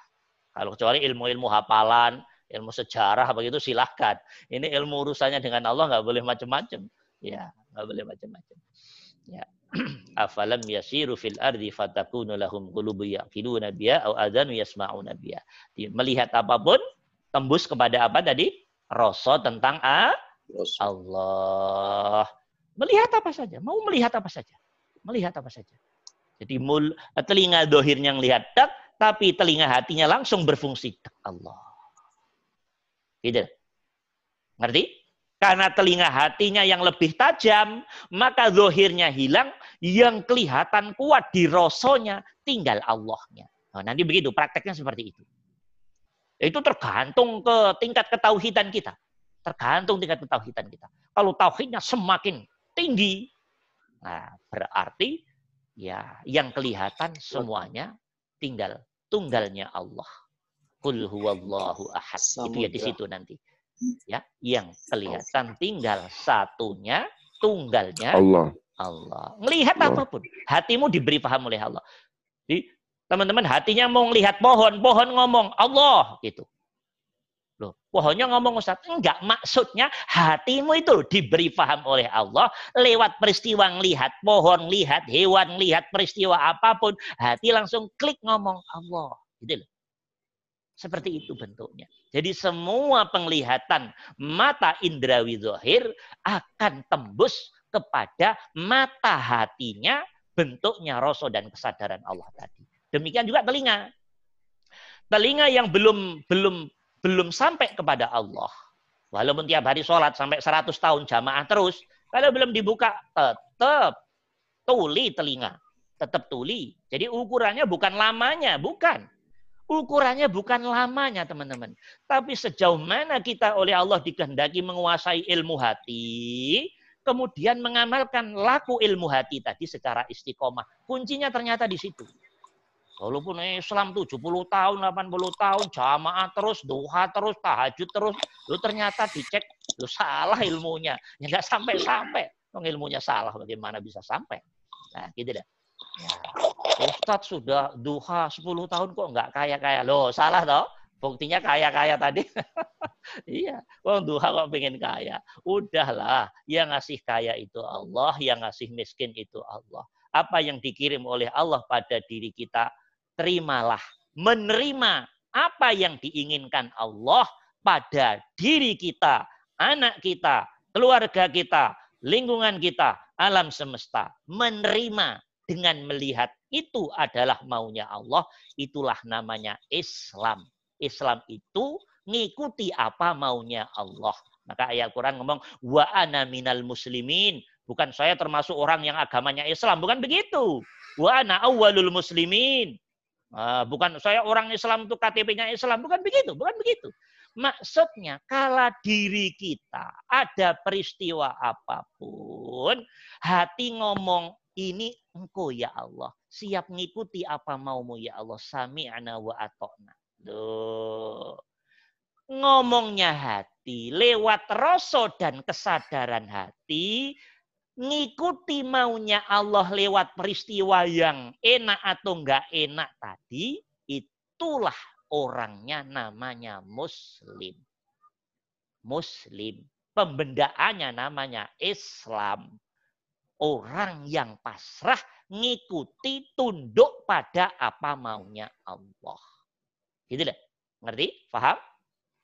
kalau kecuali ilmu-ilmu hafalan, ilmu sejarah begitu silahkan. Ini ilmu urusannya dengan Allah nggak boleh macam-macam. Ya, nggak boleh macam-macam. Ya. [CLEARS THROAT] Afalam yasiru fil ardi fatakunu lahum qulubu yaqiluna biha aw adanu yasma'una biha. Melihat apa pun tembus kepada apa tadi? Rasa tentang a Allah. Melihat apa saja, mau melihat apa saja. Melihat apa saja. Jadi mul, telinga dohirnya lihat tak, tapi telinga hatinya langsung berfungsi Allah. Gitu. Ngerti? Karena telinga hatinya yang lebih tajam, maka dohirnya hilang, yang kelihatan kuat di rosonya tinggal Allahnya. Nah, nanti begitu, prakteknya seperti itu. Itu tergantung ke tingkat ketauhidan kita. Tergantung tingkat ketauhidan kita. Kalau tauhidnya semakin tinggi, nah berarti ya yang kelihatan semuanya tinggal tunggalnya Allah. Qul huwallahu ahad. Itu ya di situ nanti. Ya, yang kelihatan tinggal satunya, tunggalnya Allah. Allah. Melihat Allah. apa pun, hatimu diberi paham oleh Allah. Jadi teman-teman hatinya mau melihat pohon, pohon ngomong Allah gitu. Loh, pohonnya ngomong Ustaz, enggak maksudnya hatimu itu diberi paham oleh Allah lewat peristiwa ngelihat pohon, lihat hewan, lihat peristiwa apa pun, hati langsung klik ngomong Allah. Gitu loh. Seperti itu bentuknya. Jadi semua penglihatan mata indrawi zahir akan tembus kepada mata hatinya bentuknya rasa dan kesadaran Allah tadi. Demikian juga telinga. Telinga yang belum belum belum sampai kepada Allah. Walaupun tiap hari sholat sampai 100 tahun jamaah terus, kalau belum dibuka tetap tuli telinga. Tetap tuli. Jadi ukurannya bukan lamanya, bukan. Ukurannya bukan lamanya, teman-teman. Tapi sejauh mana kita oleh Allah dikehendaki menguasai ilmu hati, kemudian mengamalkan laku ilmu hati tadi secara istiqomah. Kuncinya ternyata di situ. Walaupun Islam 70 tahun, 80 tahun, jamaah terus, duha terus, tahajud terus, lu ternyata dicek, lu salah ilmunya. Ya nggak sampai-sampai. Dong ilmunya salah, bagaimana bisa sampai? Nah, gitu dah. Ya. Ustadz sudah duha 10 tahun kok nggak kaya-kaya. Loh, salah toh? Buktinya kaya-kaya tadi. [LAUGHS] iya, wong duha kok pengen kaya. Udahlah, yang ngasih kaya itu Allah, yang ngasih miskin itu Allah. Apa yang dikirim oleh Allah pada diri kita, terimalah. Menerima apa yang diinginkan Allah pada diri kita, anak kita, keluarga kita, lingkungan kita, alam semesta. Menerima dengan melihat itu adalah maunya Allah, itulah namanya Islam. Islam itu ngikuti apa maunya Allah. Maka ayat Quran ngomong wa ana minal muslimin. Bukan saya termasuk orang yang agamanya Islam, bukan begitu. Wa ana awwalul muslimin. Ah, bukan saya orang Islam itu KTP-nya Islam, bukan begitu, bukan begitu. Maksudnya, kala diri kita ada peristiwa apa pun, hati ngomong ini engkau ya Allah, siap ngikuti apa maumu ya Allah, sami'na wa atokna. Duh. Ngomongnya hati, lewat rasa dan kesadaran hati, ngikuti maunya Allah lewat peristiwa yang enak atau enggak enak tadi, itulah orangnya namanya Muslim. Muslim. Pembendaannya namanya Islam. Orang yang pasrah ngikuti tunduk pada apa maunya Allah. Gitu deh. Ngerti? Paham?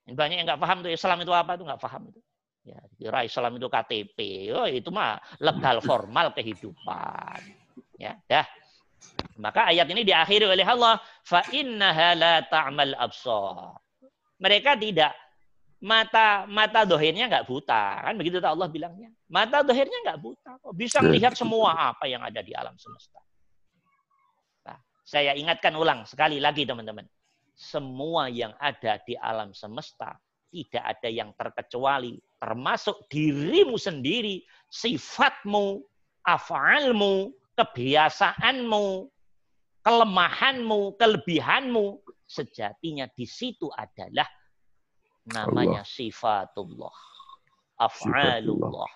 Banyak yang nggak paham tuh Islam itu apa tuh nggak paham itu. Ya, kira Islam itu KTP. Oh, itu mah legal formal kehidupan. Ya, dah. Maka ayat ini diakhiri oleh Allah, fa innaha la ta'mal absar. Mereka tidak mata mata dohirnya nggak buta kan begitu Allah bilangnya mata dohirnya nggak buta bisa melihat semua apa yang ada di alam semesta nah, saya ingatkan ulang sekali lagi teman-teman semua yang ada di alam semesta tidak ada yang terkecuali termasuk dirimu sendiri, sifatmu, afalmu, kebiasaanmu, kelemahanmu, kelebihanmu sejatinya di situ adalah namanya Allah. sifatullah, af'alullah.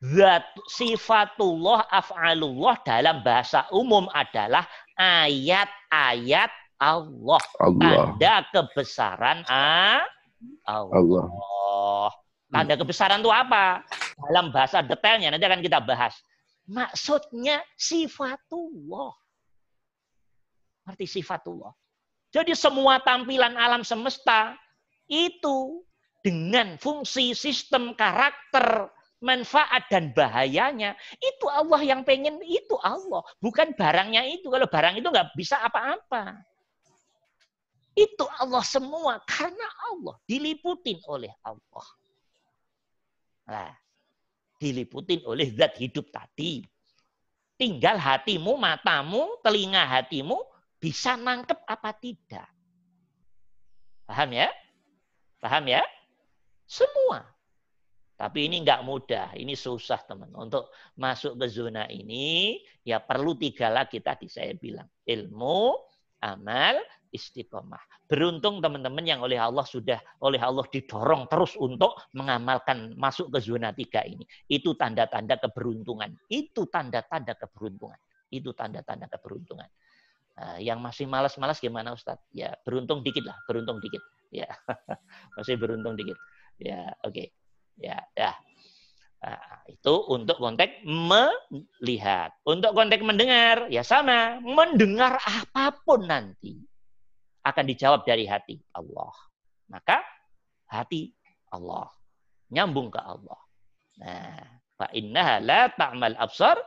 Zat sifatullah af'alullah dalam bahasa umum adalah ayat-ayat Allah. Allah. Tanda kebesaran Allah. Allah. Tanda kebesaran itu apa? Dalam bahasa detailnya nanti akan kita bahas. Maksudnya sifatullah. Arti sifatullah. Jadi semua tampilan alam semesta itu dengan fungsi sistem karakter manfaat dan bahayanya itu Allah yang pengen itu Allah bukan barangnya itu kalau barang itu nggak bisa apa-apa itu Allah semua karena Allah diliputin oleh Allah. Nah, diliputin oleh zat hidup tadi. Tinggal hatimu, matamu, telinga hatimu bisa nangkep apa tidak. Paham ya? Paham ya? Semua. Tapi ini nggak mudah, ini susah teman. Untuk masuk ke zona ini, ya perlu tiga lagi tadi saya bilang. Ilmu, amal, istiqomah. Beruntung teman-teman yang oleh Allah sudah oleh Allah didorong terus untuk mengamalkan masuk ke zona tiga ini. Itu tanda-tanda keberuntungan. Itu tanda-tanda keberuntungan. Itu tanda-tanda keberuntungan. Nah, yang masih malas-malas gimana Ustadz? Ya beruntung dikit lah, beruntung dikit. Ya [LAUGHS] masih beruntung dikit. Ya oke. Okay. Ya, ya. Nah, itu untuk konteks melihat. Untuk konteks mendengar, ya sama. Mendengar apa pun nanti akan dijawab dari hati Allah. Maka hati Allah. Nyambung ke Allah. Nah, fa innaha la ta'mal absar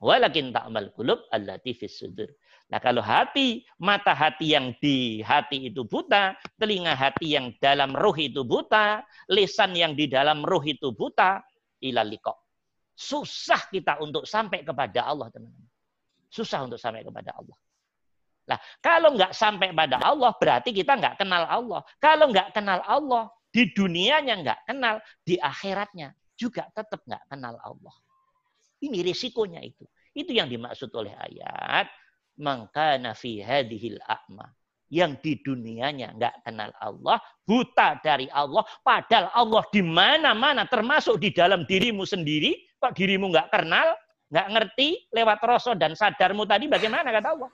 walakin ta'mal qulub allati fis sudur. Nah, kalau hati, mata hati yang di hati itu buta, telinga hati yang dalam ruh itu buta, lisan yang di dalam ruh itu buta, ilaliko. Susah kita untuk sampai kepada Allah, teman-teman. Susah untuk sampai kepada Allah. Nah, kalau nggak sampai pada Allah, berarti kita nggak kenal Allah. Kalau nggak kenal Allah, di dunianya nggak kenal, di akhiratnya juga tetap nggak kenal Allah. Ini risikonya itu. Itu yang dimaksud oleh ayat. Maka nafi hadihil a'ma. Yang di dunianya nggak kenal Allah, buta dari Allah, padahal Allah di mana-mana, termasuk di dalam dirimu sendiri, kok dirimu nggak kenal, nggak ngerti lewat rasa dan sadarmu tadi bagaimana kata Allah.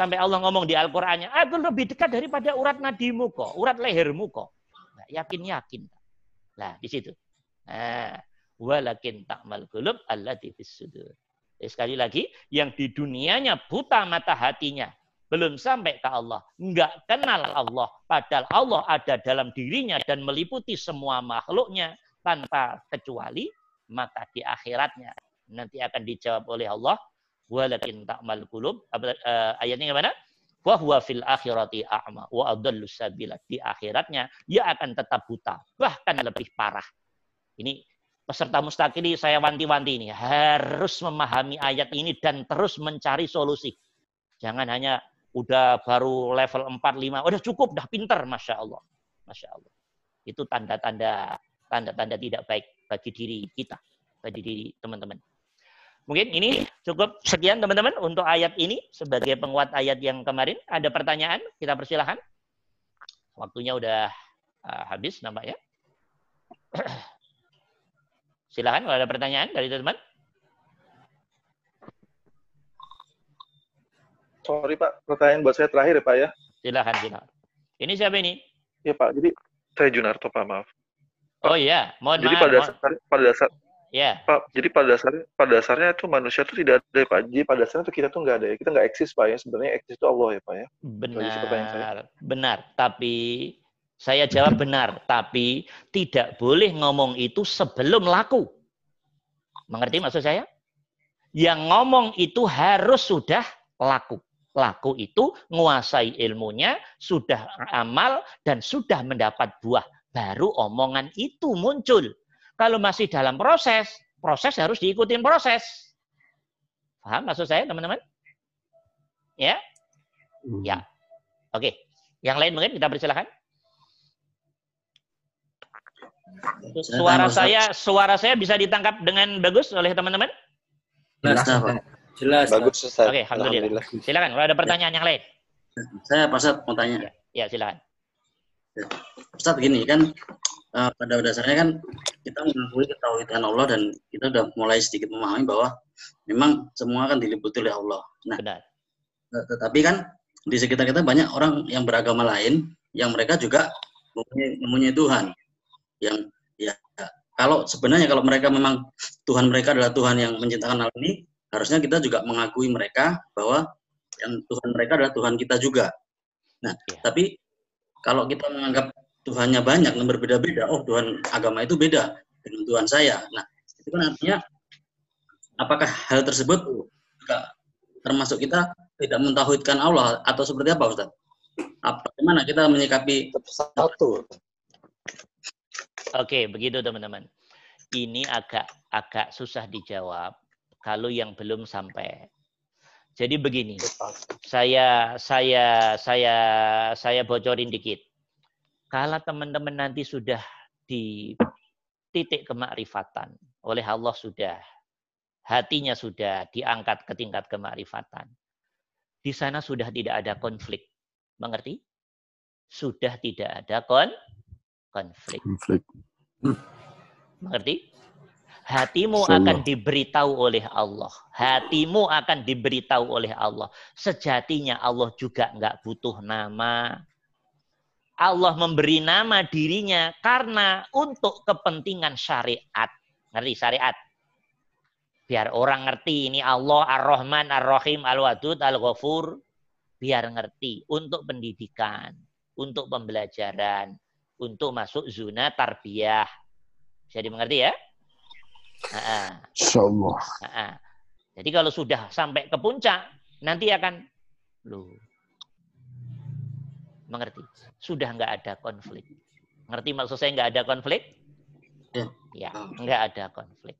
Sampai Allah ngomong di Al-Qur'annya, aku lebih dekat daripada urat nadimu kok, urat lehermu kok. Yakin-yakin. Nah, di situ. Nah, walakin takmal qulub allati fis sudur. Sekali lagi, yang di dunianya buta mata hatinya, belum sampai ke Allah, enggak kenal Allah, padahal Allah ada dalam dirinya dan meliputi semua makhluknya tanpa kecuali, maka di akhiratnya nanti akan dijawab oleh Allah, walakin takmal qulub. Uh, ayatnya gimana? Wa huwa fil akhirati a'ma wa adallu sabila. Di akhiratnya dia akan tetap buta, bahkan lebih parah. Ini peserta mustakili saya wanti-wanti ini harus memahami ayat ini dan terus mencari solusi. Jangan hanya udah baru level 4 5, udah cukup, udah pinter, masya Allah, masya Allah. Itu tanda-tanda tanda-tanda tidak baik bagi diri kita, bagi diri teman-teman. Mungkin ini cukup sekian teman-teman untuk ayat ini sebagai penguat ayat yang kemarin. Ada pertanyaan? Kita persilahkan. Waktunya udah uh, habis nampaknya. [CLEARS THROAT] Silahkan kalau ada pertanyaan dari teman-teman. Sorry Pak, pertanyaan buat saya terakhir ya Pak ya. Silahkan, silahkan. Ini siapa ini? Ya Pak, jadi saya Junarto Pak, maaf. Oh iya, mohon jadi maaf. pada dasar, pada dasar Ya. Pak, jadi pada dasarnya pada dasarnya itu manusia itu tidak ada ya, Pak. Jadi pada dasarnya itu kita tuh nggak ada ya. Kita nggak eksis Pak ya. Sebenarnya eksis itu Allah ya Pak ya. Benar. Benar. Tapi saya jawab [CLEARS THROAT] benar. Tapi tidak boleh ngomong itu sebelum laku. Mengerti maksud saya? Yang ngomong itu harus sudah laku. Laku itu menguasai ilmunya, sudah amal, dan sudah mendapat buah. Baru omongan itu muncul. Kalau masih dalam proses, proses harus diikuti proses. Paham maksud saya, teman-teman? Ya? Hmm. Ya. Oke. Yang lain mungkin kita persilahkan. Suara saya, suara saya bisa ditangkap dengan bagus oleh teman-teman? Jelas, Jelas. Bagus, Ustaz. Oke, alhamdulillah. Silakan kalau ada pertanyaan yang lain. Saya Pak mau tanya. Ya, ya silakan. Ustaz begini kan uh, pada dasarnya kan kita mengakui ketauhidan Allah dan kita sudah mulai sedikit memahami bahwa memang semua akan diliputi oleh Allah. Nah, Benar. tetapi kan di sekitar kita banyak orang yang beragama lain yang mereka juga mempunyai, mempunyai Tuhan yang ya kalau sebenarnya kalau mereka memang Tuhan mereka adalah Tuhan yang menciptakan hal ini harusnya kita juga mengakui mereka bahwa yang Tuhan mereka adalah Tuhan kita juga. Nah, ya. tapi kalau kita menganggap Tuhannya banyak yang berbeda-beda. Oh, Tuhan agama itu beda dengan Tuhan saya. Nah, itu kan artinya apakah hal tersebut juga termasuk kita tidak mentauhidkan Allah atau seperti apa, Ustaz? Apa gimana kita menyikapi satu? Oke, begitu teman-teman. Ini agak agak susah dijawab kalau yang belum sampai. Jadi begini, saya saya saya saya bocorin dikit kalau teman-teman nanti sudah di titik kemakrifatan oleh Allah sudah hatinya sudah diangkat ke tingkat kemakrifatan. Di sana sudah tidak ada konflik. Mengerti? Sudah tidak ada kon konflik. konflik. Mengerti? Hatimu akan diberitahu oleh Allah. Hatimu akan diberitahu oleh Allah. Sejatinya Allah juga nggak butuh nama, Allah memberi nama dirinya karena untuk kepentingan syariat. Ngerti syariat? Biar orang ngerti ini Allah Ar-Rahman, Ar-Rahim, Al-Wadud, Al-Ghafur. Biar ngerti. Untuk pendidikan, untuk pembelajaran, untuk masuk zona tarbiyah. Bisa dimengerti ya? Insyaallah. Jadi kalau sudah sampai ke puncak, nanti akan loh Mengerti? Sudah nggak ada konflik. Ngerti maksud saya nggak ada konflik? Ya, ya nggak ada konflik.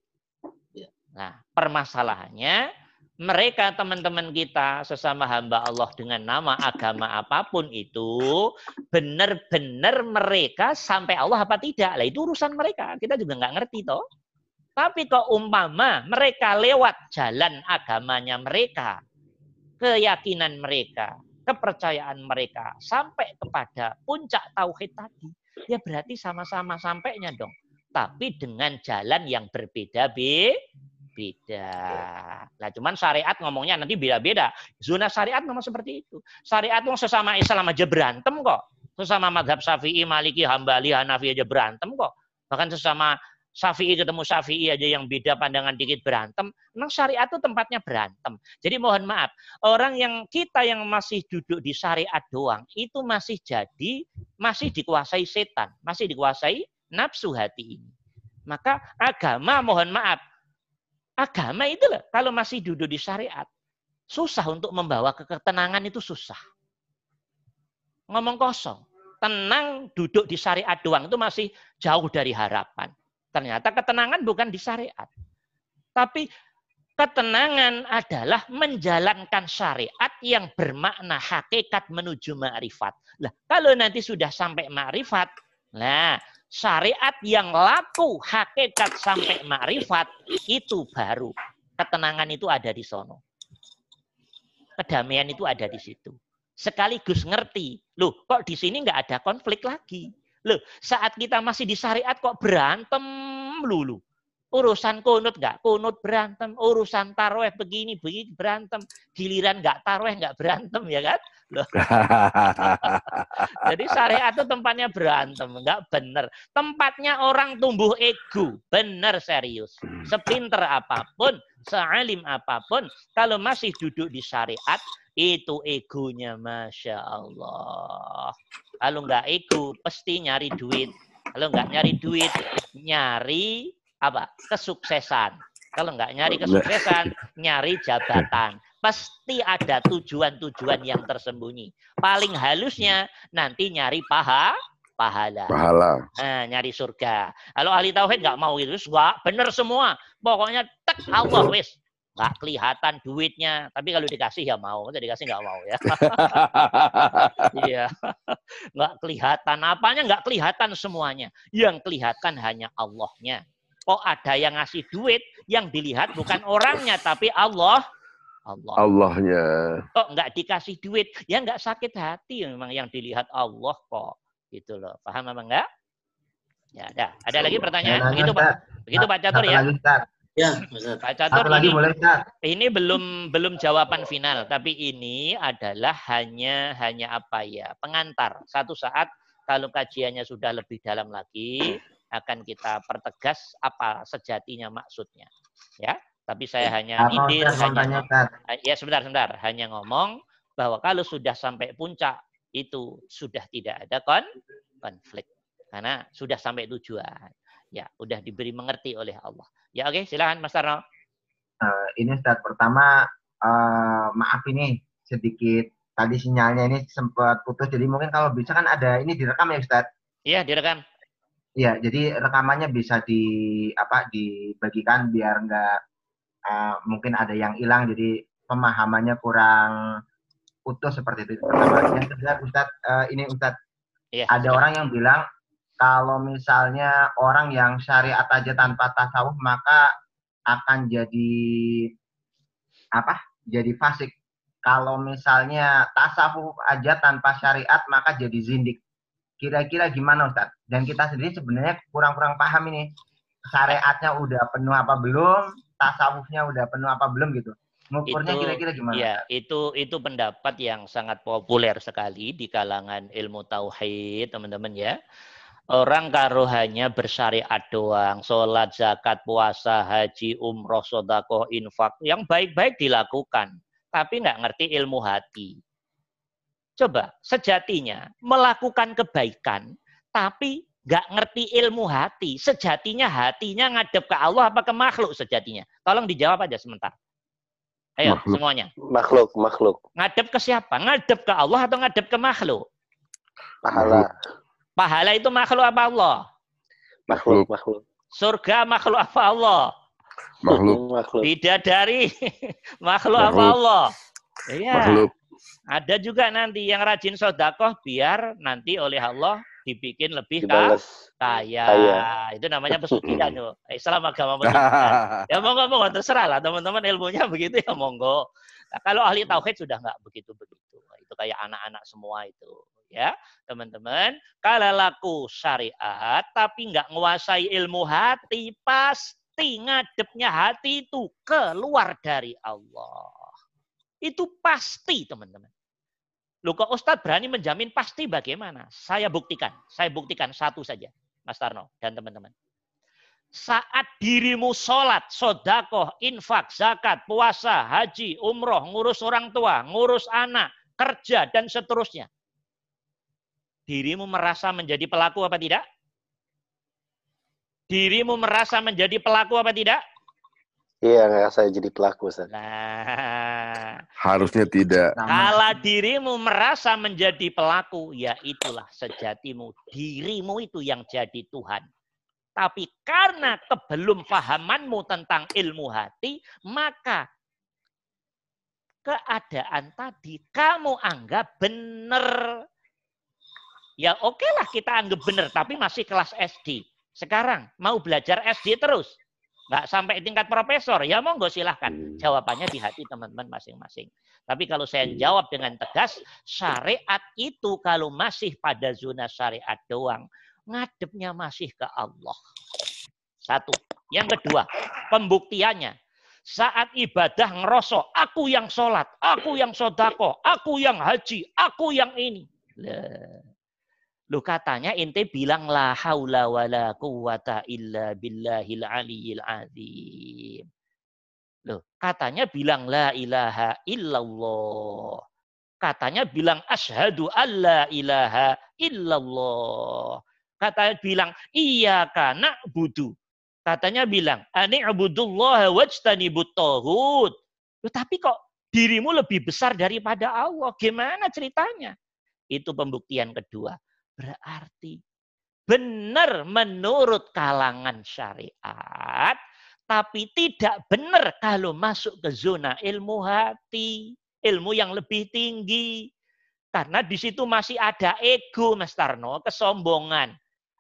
Ya. Nah, permasalahannya mereka teman-teman kita sesama hamba Allah dengan nama agama [LAUGHS] apa pun itu benar-benar mereka sampai Allah apa tidak lah itu urusan mereka kita juga nggak ngerti toh tapi kok umpama mereka lewat jalan agamanya mereka keyakinan mereka kepercayaan mereka sampai kepada puncak tauhid tadi, ya berarti sama-sama sampainya dong. Tapi dengan jalan yang berbeda be beda. Nah, cuman syariat ngomongnya nanti beda-beda. Zona syariat memang seperti itu. Syariat itu sesama Islam aja berantem kok. Sesama madhab Syafi'i, Maliki, Hambali, Hanafi aja berantem kok. Bahkan sesama Syafi'i ketemu Syafi'i aja yang beda pandangan dikit berantem. Memang syariat itu tempatnya berantem. Jadi mohon maaf, orang yang kita yang masih duduk di syariat doang, itu masih jadi, masih dikuasai setan. Masih dikuasai nafsu hati ini. Maka agama mohon maaf, agama itu loh, kalau masih duduk di syariat, susah untuk membawa ke ketenangan itu susah. Ngomong kosong tenang duduk di syariat doang itu masih jauh dari harapan. Ternyata ketenangan bukan di syariat. Tapi ketenangan adalah menjalankan syariat yang bermakna hakikat menuju ma'rifat. Lah, kalau nanti sudah sampai ma'rifat, nah syariat yang laku hakikat sampai ma'rifat itu baru ketenangan itu ada di sono. Kedamaian itu ada di situ sekaligus ngerti. Loh, kok di sini nggak ada konflik lagi? Loh, saat kita masih di syariat kok berantem lulu. Urusan kunut nggak kunut berantem, urusan taruh begini begini berantem, giliran nggak taruh nggak berantem ya kan? Loh. [LAUGHS] Jadi syariat itu tempatnya berantem, nggak bener. Tempatnya orang tumbuh ego, bener serius. Sepinter apa pun, sealim apa pun, kalau masih duduk di syariat, itu egonya Masya Allah. Kalau nggak ego, pasti nyari duit. Kalau nggak nyari duit, nyari apa? Kesuksesan. Kalau nggak nyari kesuksesan, nyari jabatan. Pasti ada tujuan-tujuan yang tersembunyi. Paling halusnya nanti nyari paha, pahala. Pahala. Nah, nyari surga. Kalau ahli tauhid nggak mau gitu, nggak bener semua. Pokoknya tek Allah wis nggak kelihatan duitnya. Tapi kalau dikasih ya mau. Kalau dikasih nggak mau ya? [LAUGHS] Iya. Nggak kelihatan. Apanya nggak kelihatan semuanya? Yang kelihatan hanya Allahnya. Kok ada yang ngasih duit yang dilihat bukan orangnya tapi Allah. Allah. Allahnya. Kok nggak dikasih duit? Ya nggak sakit hati memang yang dilihat Allah kok. Gitu loh. Paham apa enggak ya ada. Ada lagi pertanyaan? Begitu pak. Begitu pak Catur ya Ya, Pak Catur ini, boleh, ini belum belum jawaban final, tapi ini adalah hanya hanya apa ya pengantar. Satu saat kalau kajiannya sudah lebih dalam lagi akan kita pertegas apa sejatinya maksudnya, ya. Tapi saya hanya ide, hanya ya sebentar sebentar, hanya ngomong bahwa kalau sudah sampai puncak itu sudah tidak ada kon konflik karena sudah sampai tujuan. Ya, udah diberi mengerti oleh Allah. Ya oke, okay, silakan Mas Tarno. Uh, ini Ustaz, pertama uh, maaf ini sedikit tadi sinyalnya ini sempat putus. Jadi mungkin kalau bisa kan ada ini direkam ya Ustaz? Iya, direkam. Iya, jadi rekamannya bisa di apa dibagikan biar nggak uh, mungkin ada yang hilang jadi pemahamannya kurang putus seperti itu. Pertama, yang kedua Ustaz, uh, ini Ustaz, iya, ada orang yang bilang kalau misalnya orang yang syariat aja tanpa tasawuf maka akan jadi apa? Jadi fasik. Kalau misalnya tasawuf aja tanpa syariat maka jadi zindik. Kira-kira gimana Ustaz? Dan kita sendiri sebenarnya kurang-kurang paham ini. Syariatnya udah penuh apa belum? Tasawufnya udah penuh apa belum gitu? Ngukurnya kira-kira gimana? Ya, itu itu pendapat yang sangat populer sekali di kalangan ilmu tauhid, teman-teman ya Orang karo hanya bersyariat doang, sholat, zakat, puasa, haji, umroh, sodako, infak, yang baik-baik dilakukan, tapi nggak ngerti ilmu hati. Coba, sejatinya melakukan kebaikan, tapi nggak ngerti ilmu hati. Sejatinya hatinya ngadep ke Allah apa ke makhluk sejatinya? Tolong dijawab aja sebentar. Ayo makhluk. semuanya. Makhluk, makhluk. Ngadep ke siapa? Ngadep ke Allah atau ngadep ke makhluk? Pahala. Pahala itu makhluk apa Allah? Makhluk, makhluk. Surga makhluk apa Allah? Makhluk. makhluk. Bidadari makhluk, [LAUGHS] makhluk apa Allah? Iya. Makhluk. Ada juga nanti yang rajin sodakoh biar nanti oleh Allah dibikin lebih kaya. kaya. Itu namanya pesugihan. Islam agama pesugihan. [LAUGHS] ya monggo monggo terserah lah teman-teman ilmunya [LAUGHS] begitu ya monggo. Nah, kalau ahli tauhid sudah nggak begitu begitu. Itu kayak anak-anak semua itu ya teman-teman kalau laku syariat tapi nggak menguasai ilmu hati pasti ngadepnya hati itu keluar dari Allah itu pasti teman-teman Lu kok Ustadz berani menjamin pasti bagaimana? Saya buktikan. Saya buktikan satu saja. Mas Tarno dan teman-teman. Saat dirimu sholat, sodakoh, infak, zakat, puasa, haji, umroh, ngurus orang tua, ngurus anak, kerja, dan seterusnya. Dirimu merasa menjadi pelaku apa tidak? Dirimu merasa menjadi pelaku apa tidak? Iya, nggak saya jadi pelaku, Ustaz. Nah, harusnya tidak. Kalau dirimu merasa menjadi pelaku, ya itulah sejatimu. Dirimu itu yang jadi Tuhan. Tapi karena kebelum pahamanmu tentang ilmu hati, maka keadaan tadi kamu anggap benar. Ya oke lah kita anggap benar, tapi masih kelas SD. Sekarang mau belajar SD terus. Nggak sampai tingkat profesor, ya monggo silahkan. Jawabannya di hati teman-teman masing-masing. Tapi kalau saya jawab dengan tegas, syariat itu kalau masih pada zona syariat doang, ngadepnya masih ke Allah. Satu. Yang kedua, pembuktiannya. Saat ibadah ngerosok, aku yang sholat, aku yang sodako, aku yang haji, aku yang ini. Lu katanya ente bilang la haula wala quwata illa billahil aliyil azim. Loh, katanya bilang la ilaha illallah. Katanya bilang asyhadu alla ilaha illallah. Katanya bilang, iya karena budu. Katanya bilang, ani abudullah wajtanibut tohut. Tapi kok dirimu lebih besar daripada Allah. Gimana ceritanya? Itu pembuktian kedua. Berarti benar menurut kalangan syariat, tapi tidak benar kalau masuk ke zona ilmu hati, ilmu yang lebih tinggi. Karena di situ masih ada ego, Mas Tarno, kesombongan.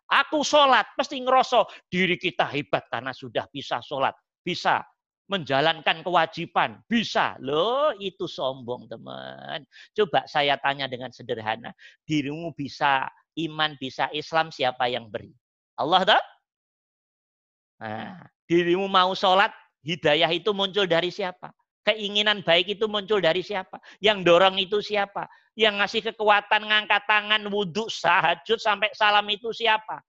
Aku sholat, pasti ngerosok diri kita hebat karena sudah bisa sholat. Bisa menjalankan kewajiban. Bisa. Loh, itu sombong, teman. Coba saya tanya dengan sederhana. Dirimu bisa iman, bisa Islam, siapa yang beri? Allah tak? Nah, dirimu mau sholat, hidayah itu muncul dari siapa? Keinginan baik itu muncul dari siapa? Yang dorong itu siapa? Yang ngasih kekuatan ngangkat tangan, wudhu, sahajud, sampai salam itu siapa?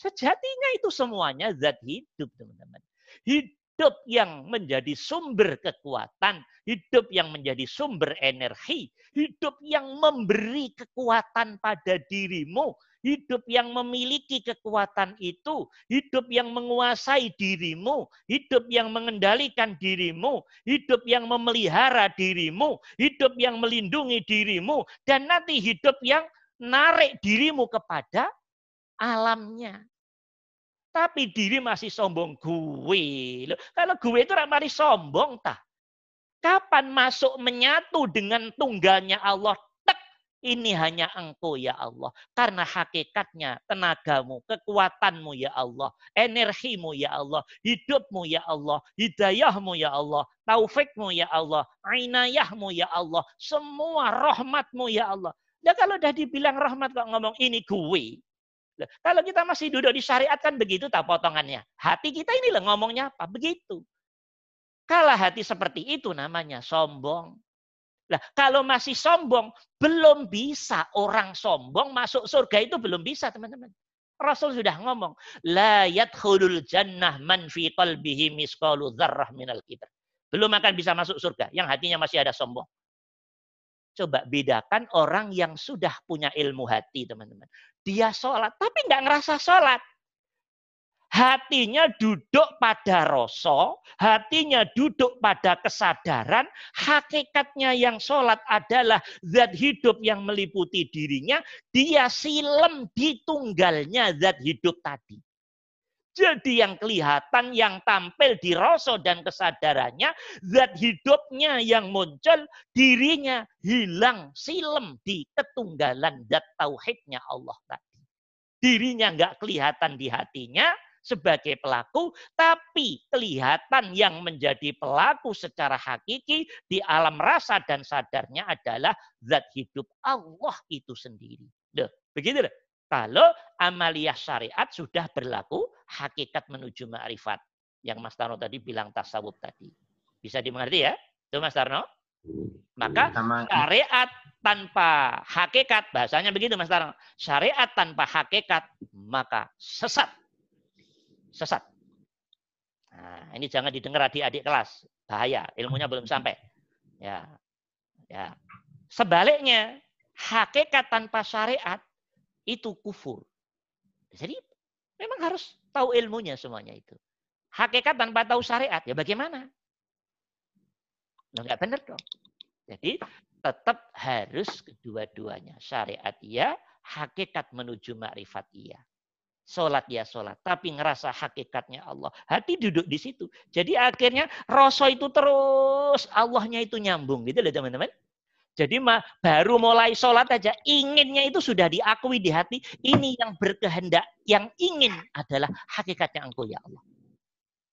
Sejatinya itu semuanya zat hidup, teman-teman. Hidup yang menjadi sumber kekuatan, hidup yang menjadi sumber energi, hidup yang memberi kekuatan pada dirimu, hidup yang memiliki kekuatan itu, hidup yang menguasai dirimu, hidup yang mengendalikan dirimu, hidup yang memelihara dirimu, hidup yang melindungi dirimu, dan nanti hidup yang narik dirimu kepada alamnya. Tapi diri masih sombong gue. Loh, kalau gue itu mari sombong tah. Kapan masuk menyatu dengan tunggalnya Allah? Tek, ini hanya engkau ya Allah. Karena hakikatnya tenagamu, kekuatanmu ya Allah, energimu ya Allah, hidupmu ya Allah, hidayahmu ya Allah, taufikmu ya Allah, inayahmu ya Allah, semua rahmatmu ya Allah. Ya kalau udah dibilang rahmat kok ngomong ini gue. Kalau kita masih duduk di syariat kan begitu tak potongannya. Hati kita ini loh ngomongnya apa? Begitu. Kalau hati seperti itu namanya sombong. Nah, kalau masih sombong, belum bisa orang sombong masuk surga itu belum bisa, teman-teman. Rasul sudah ngomong, la yadkhulul jannah man fi qalbihi misqalu dzarrah minal kibr. Belum akan bisa masuk surga yang hatinya masih ada sombong. Coba bedakan orang yang sudah punya ilmu hati, teman-teman. Dia sholat, tapi nggak ngerasa sholat. Hatinya duduk pada rasa, hatinya duduk pada kesadaran, hakikatnya yang sholat adalah zat hidup yang meliputi dirinya, dia silem di tunggalnya zat hidup tadi. Jadi yang kelihatan, yang tampil di rasa dan kesadarannya, zat hidupnya yang muncul, dirinya hilang, silem di ketunggalan zat tauhidnya Allah tadi. Dirinya nggak kelihatan di hatinya sebagai pelaku, tapi kelihatan yang menjadi pelaku secara hakiki di alam rasa dan sadarnya adalah zat hidup Allah itu sendiri. Duh, begitu deh. Kalau amaliyah syariat sudah berlaku, hakikat menuju ma'rifat. Yang Mas Tarno tadi bilang tasawuf tadi. Bisa dimengerti ya? Itu Mas Tarno? Maka syariat tanpa hakikat, bahasanya begitu Mas Tarang. Syariat tanpa hakikat, maka sesat. Sesat. Nah, ini jangan didengar adik-adik kelas. Bahaya, ilmunya belum sampai. Ya. Ya. Sebaliknya, hakikat tanpa syariat itu kufur. Jadi memang harus tahu ilmunya semuanya itu. Hakikat tanpa tahu syariat, ya bagaimana? Enggak benar dong. Jadi tetap harus kedua-duanya. Syariat ya, hakikat menuju makrifat iya. Sholat ya sholat, tapi ngerasa hakikatnya Allah. Hati duduk di situ. Jadi akhirnya rasa itu terus Allahnya itu nyambung gitu loh teman-teman. Jadi baru mulai sholat aja inginnya itu sudah diakui di hati. Ini yang berkehendak, yang ingin adalah hakikatnya engkau ya Allah.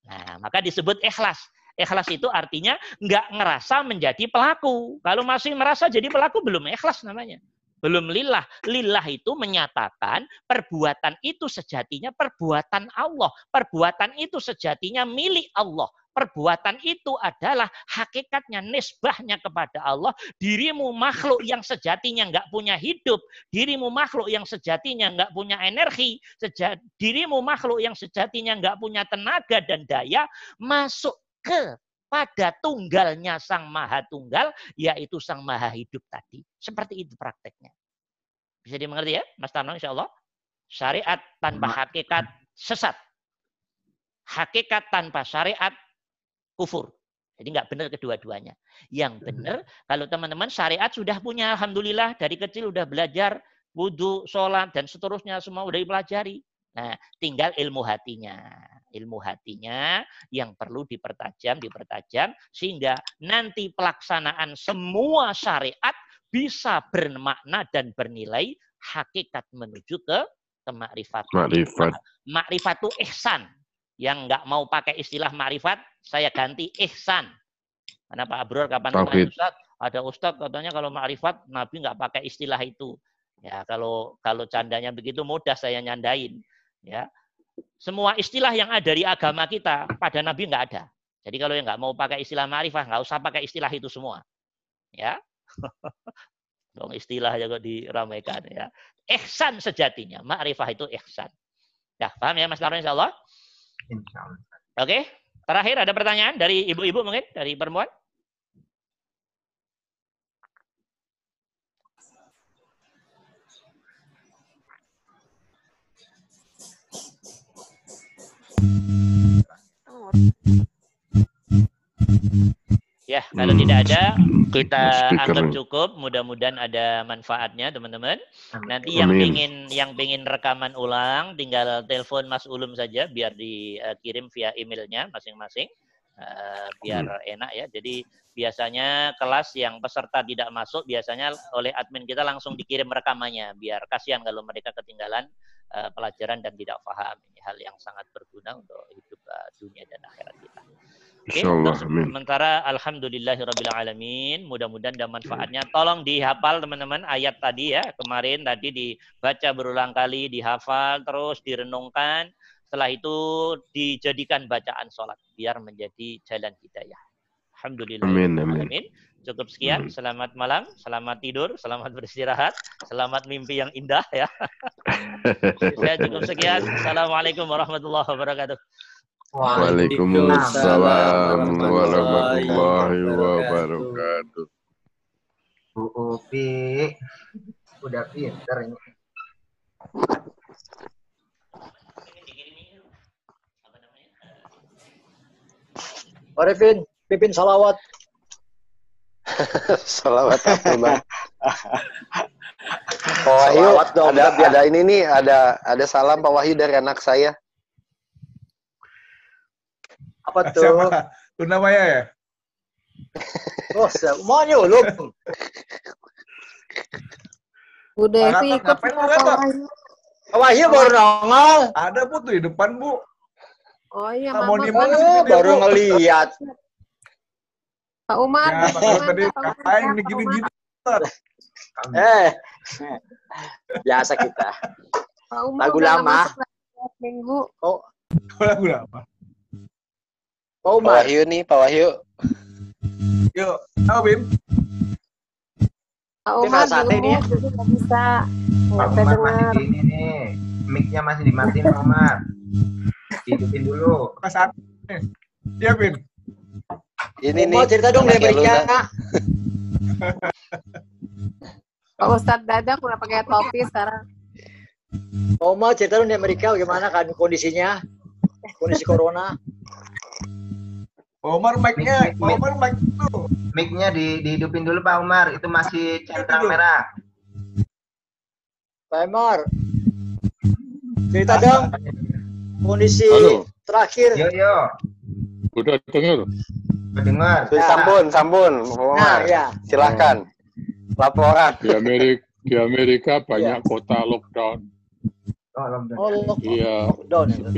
Nah maka disebut ikhlas. Ikhlas itu artinya nggak ngerasa menjadi pelaku. Kalau masih merasa jadi pelaku belum ikhlas namanya. Belum lillah. Lillah itu menyatakan perbuatan itu sejatinya perbuatan Allah. Perbuatan itu sejatinya milik Allah. Perbuatan itu adalah hakikatnya, nisbahnya kepada Allah. Dirimu makhluk yang sejatinya nggak punya hidup. Dirimu makhluk yang sejatinya nggak punya energi. Sejat, dirimu makhluk yang sejatinya nggak punya tenaga dan daya. Masuk kepada tunggalnya Sang Maha Tunggal, yaitu Sang Maha Hidup tadi. Seperti itu prakteknya. Bisa dimengerti ya, Mas Tarno insya Allah? Syariat tanpa hakikat sesat. Hakikat tanpa syariat kufur. Jadi nggak benar kedua-duanya. Yang benar, kalau teman-teman syariat sudah punya, Alhamdulillah, dari kecil udah belajar, wudhu, sholat, dan seterusnya semua udah dipelajari. Nah, tinggal ilmu hatinya. Ilmu hatinya yang perlu dipertajam, dipertajam, sehingga nanti pelaksanaan semua syariat bisa bermakna dan bernilai hakikat menuju ke kemakrifat. Makrifat. Makrifat itu ihsan. Yang nggak mau pakai istilah makrifat, saya ganti ihsan. Karena Pak Abror kapan. Ustaz, ada Ustaz katanya kalau makrifat Nabi nggak pakai istilah itu. Ya kalau kalau candanya begitu mudah saya nyandain. Ya, semua istilah yang ada di agama kita pada Nabi nggak ada. Jadi kalau yang nggak mau pakai istilah ma'rifah, nggak usah pakai istilah itu semua. Ya, [LAUGHS] dong istilah juga diramaikan ya. Ihsan sejatinya, ma'rifah itu ihsan. Ya, paham ya Mas Darwin insya Allah? Insya Allah. Oke, terakhir ada pertanyaan dari ibu-ibu mungkin, dari perempuan? Ya, kalau hmm. tidak ada, kita anggap cukup. Mudah-mudahan ada manfaatnya, teman-teman. Nanti yang Amin. ingin yang ingin rekaman ulang, tinggal telepon Mas Ulum saja, biar dikirim via emailnya masing-masing, uh, biar hmm. enak ya. Jadi biasanya kelas yang peserta tidak masuk, biasanya oleh admin kita langsung dikirim rekamannya, biar kasihan kalau mereka ketinggalan uh, pelajaran dan tidak paham. Ini hal yang sangat berguna untuk hidup uh, dunia dan akhirat kita. Okay, sementara alhamdulillahirabbil alamin, mudah-mudahan ada manfaatnya. Tolong dihafal teman-teman ayat tadi ya, kemarin tadi dibaca berulang kali, dihafal terus direnungkan. Setelah itu dijadikan bacaan sholat biar menjadi jalan hidayah. Alhamdulillah. Amin, amin. Cukup sekian. Selamat malam, selamat tidur, selamat beristirahat, selamat mimpi yang indah ya. [LAUGHS] Saya cukup sekian. Assalamualaikum warahmatullahi wabarakatuh. Waalaikumsalam warahmatullahi wabarakatuh. Bu Upi, udah pinter ini. Arifin, pimpin salawat. [LAUGHS] salawat apa bang? [LAUGHS] Pak Wahyu, ada, ada ini nih, ada ada salam Pak Wahyu dari anak saya. Apa tuh? Siapa? [LAUGHS] Luna Maya ya? [LAUGHS] oh, mau nyuluk. Udah Devi ikut Pak Wahyu. Pak Wahyu baru nongol. Ada Bu tuh di depan Bu. Oh iya, Mama. Oh, baru ngeliat. Pak Umar. Ya, Pak tadi ngapain ini gini-gini. Eh, [LAUGHS] biasa kita. Pak Umar lagu lama. Minggu. Oh, lagu lama. Pak Umar. Pak Wahyu nih, Pak Wahyu. Yuk, tahu Bim? Pak Dia Umar dulu, nih ya. nggak bisa. Pak Umar masih di ini nih. Mic-nya masih dimatiin Pak Umar. Hidupin dulu. Pas saat Iya Bim. Ini Mau nih. cerita dong. Amerika. [LAUGHS] Pak Ustadz Dadang udah pakai topi sekarang. Oma cerita dong di Amerika bagaimana kan kondisinya? Kondisi corona. Omar mic-nya, Mic- mic- Omar mic dulu. Mic-nya di, dihidupin dulu Pak Umar. Itu masih centang merah. Pak Emar. Cerita dong kondisi Halo. terakhir. Yo yo. Udah dengar? Dengar. Tuh, Sambun, sambun. Pak Nah, Umar. ya. Silahkan. Laporan. Di Amerika, di Amerika banyak kota lockdown. Oh, lockdown. Oh, lock- Iya, lockdown. ya.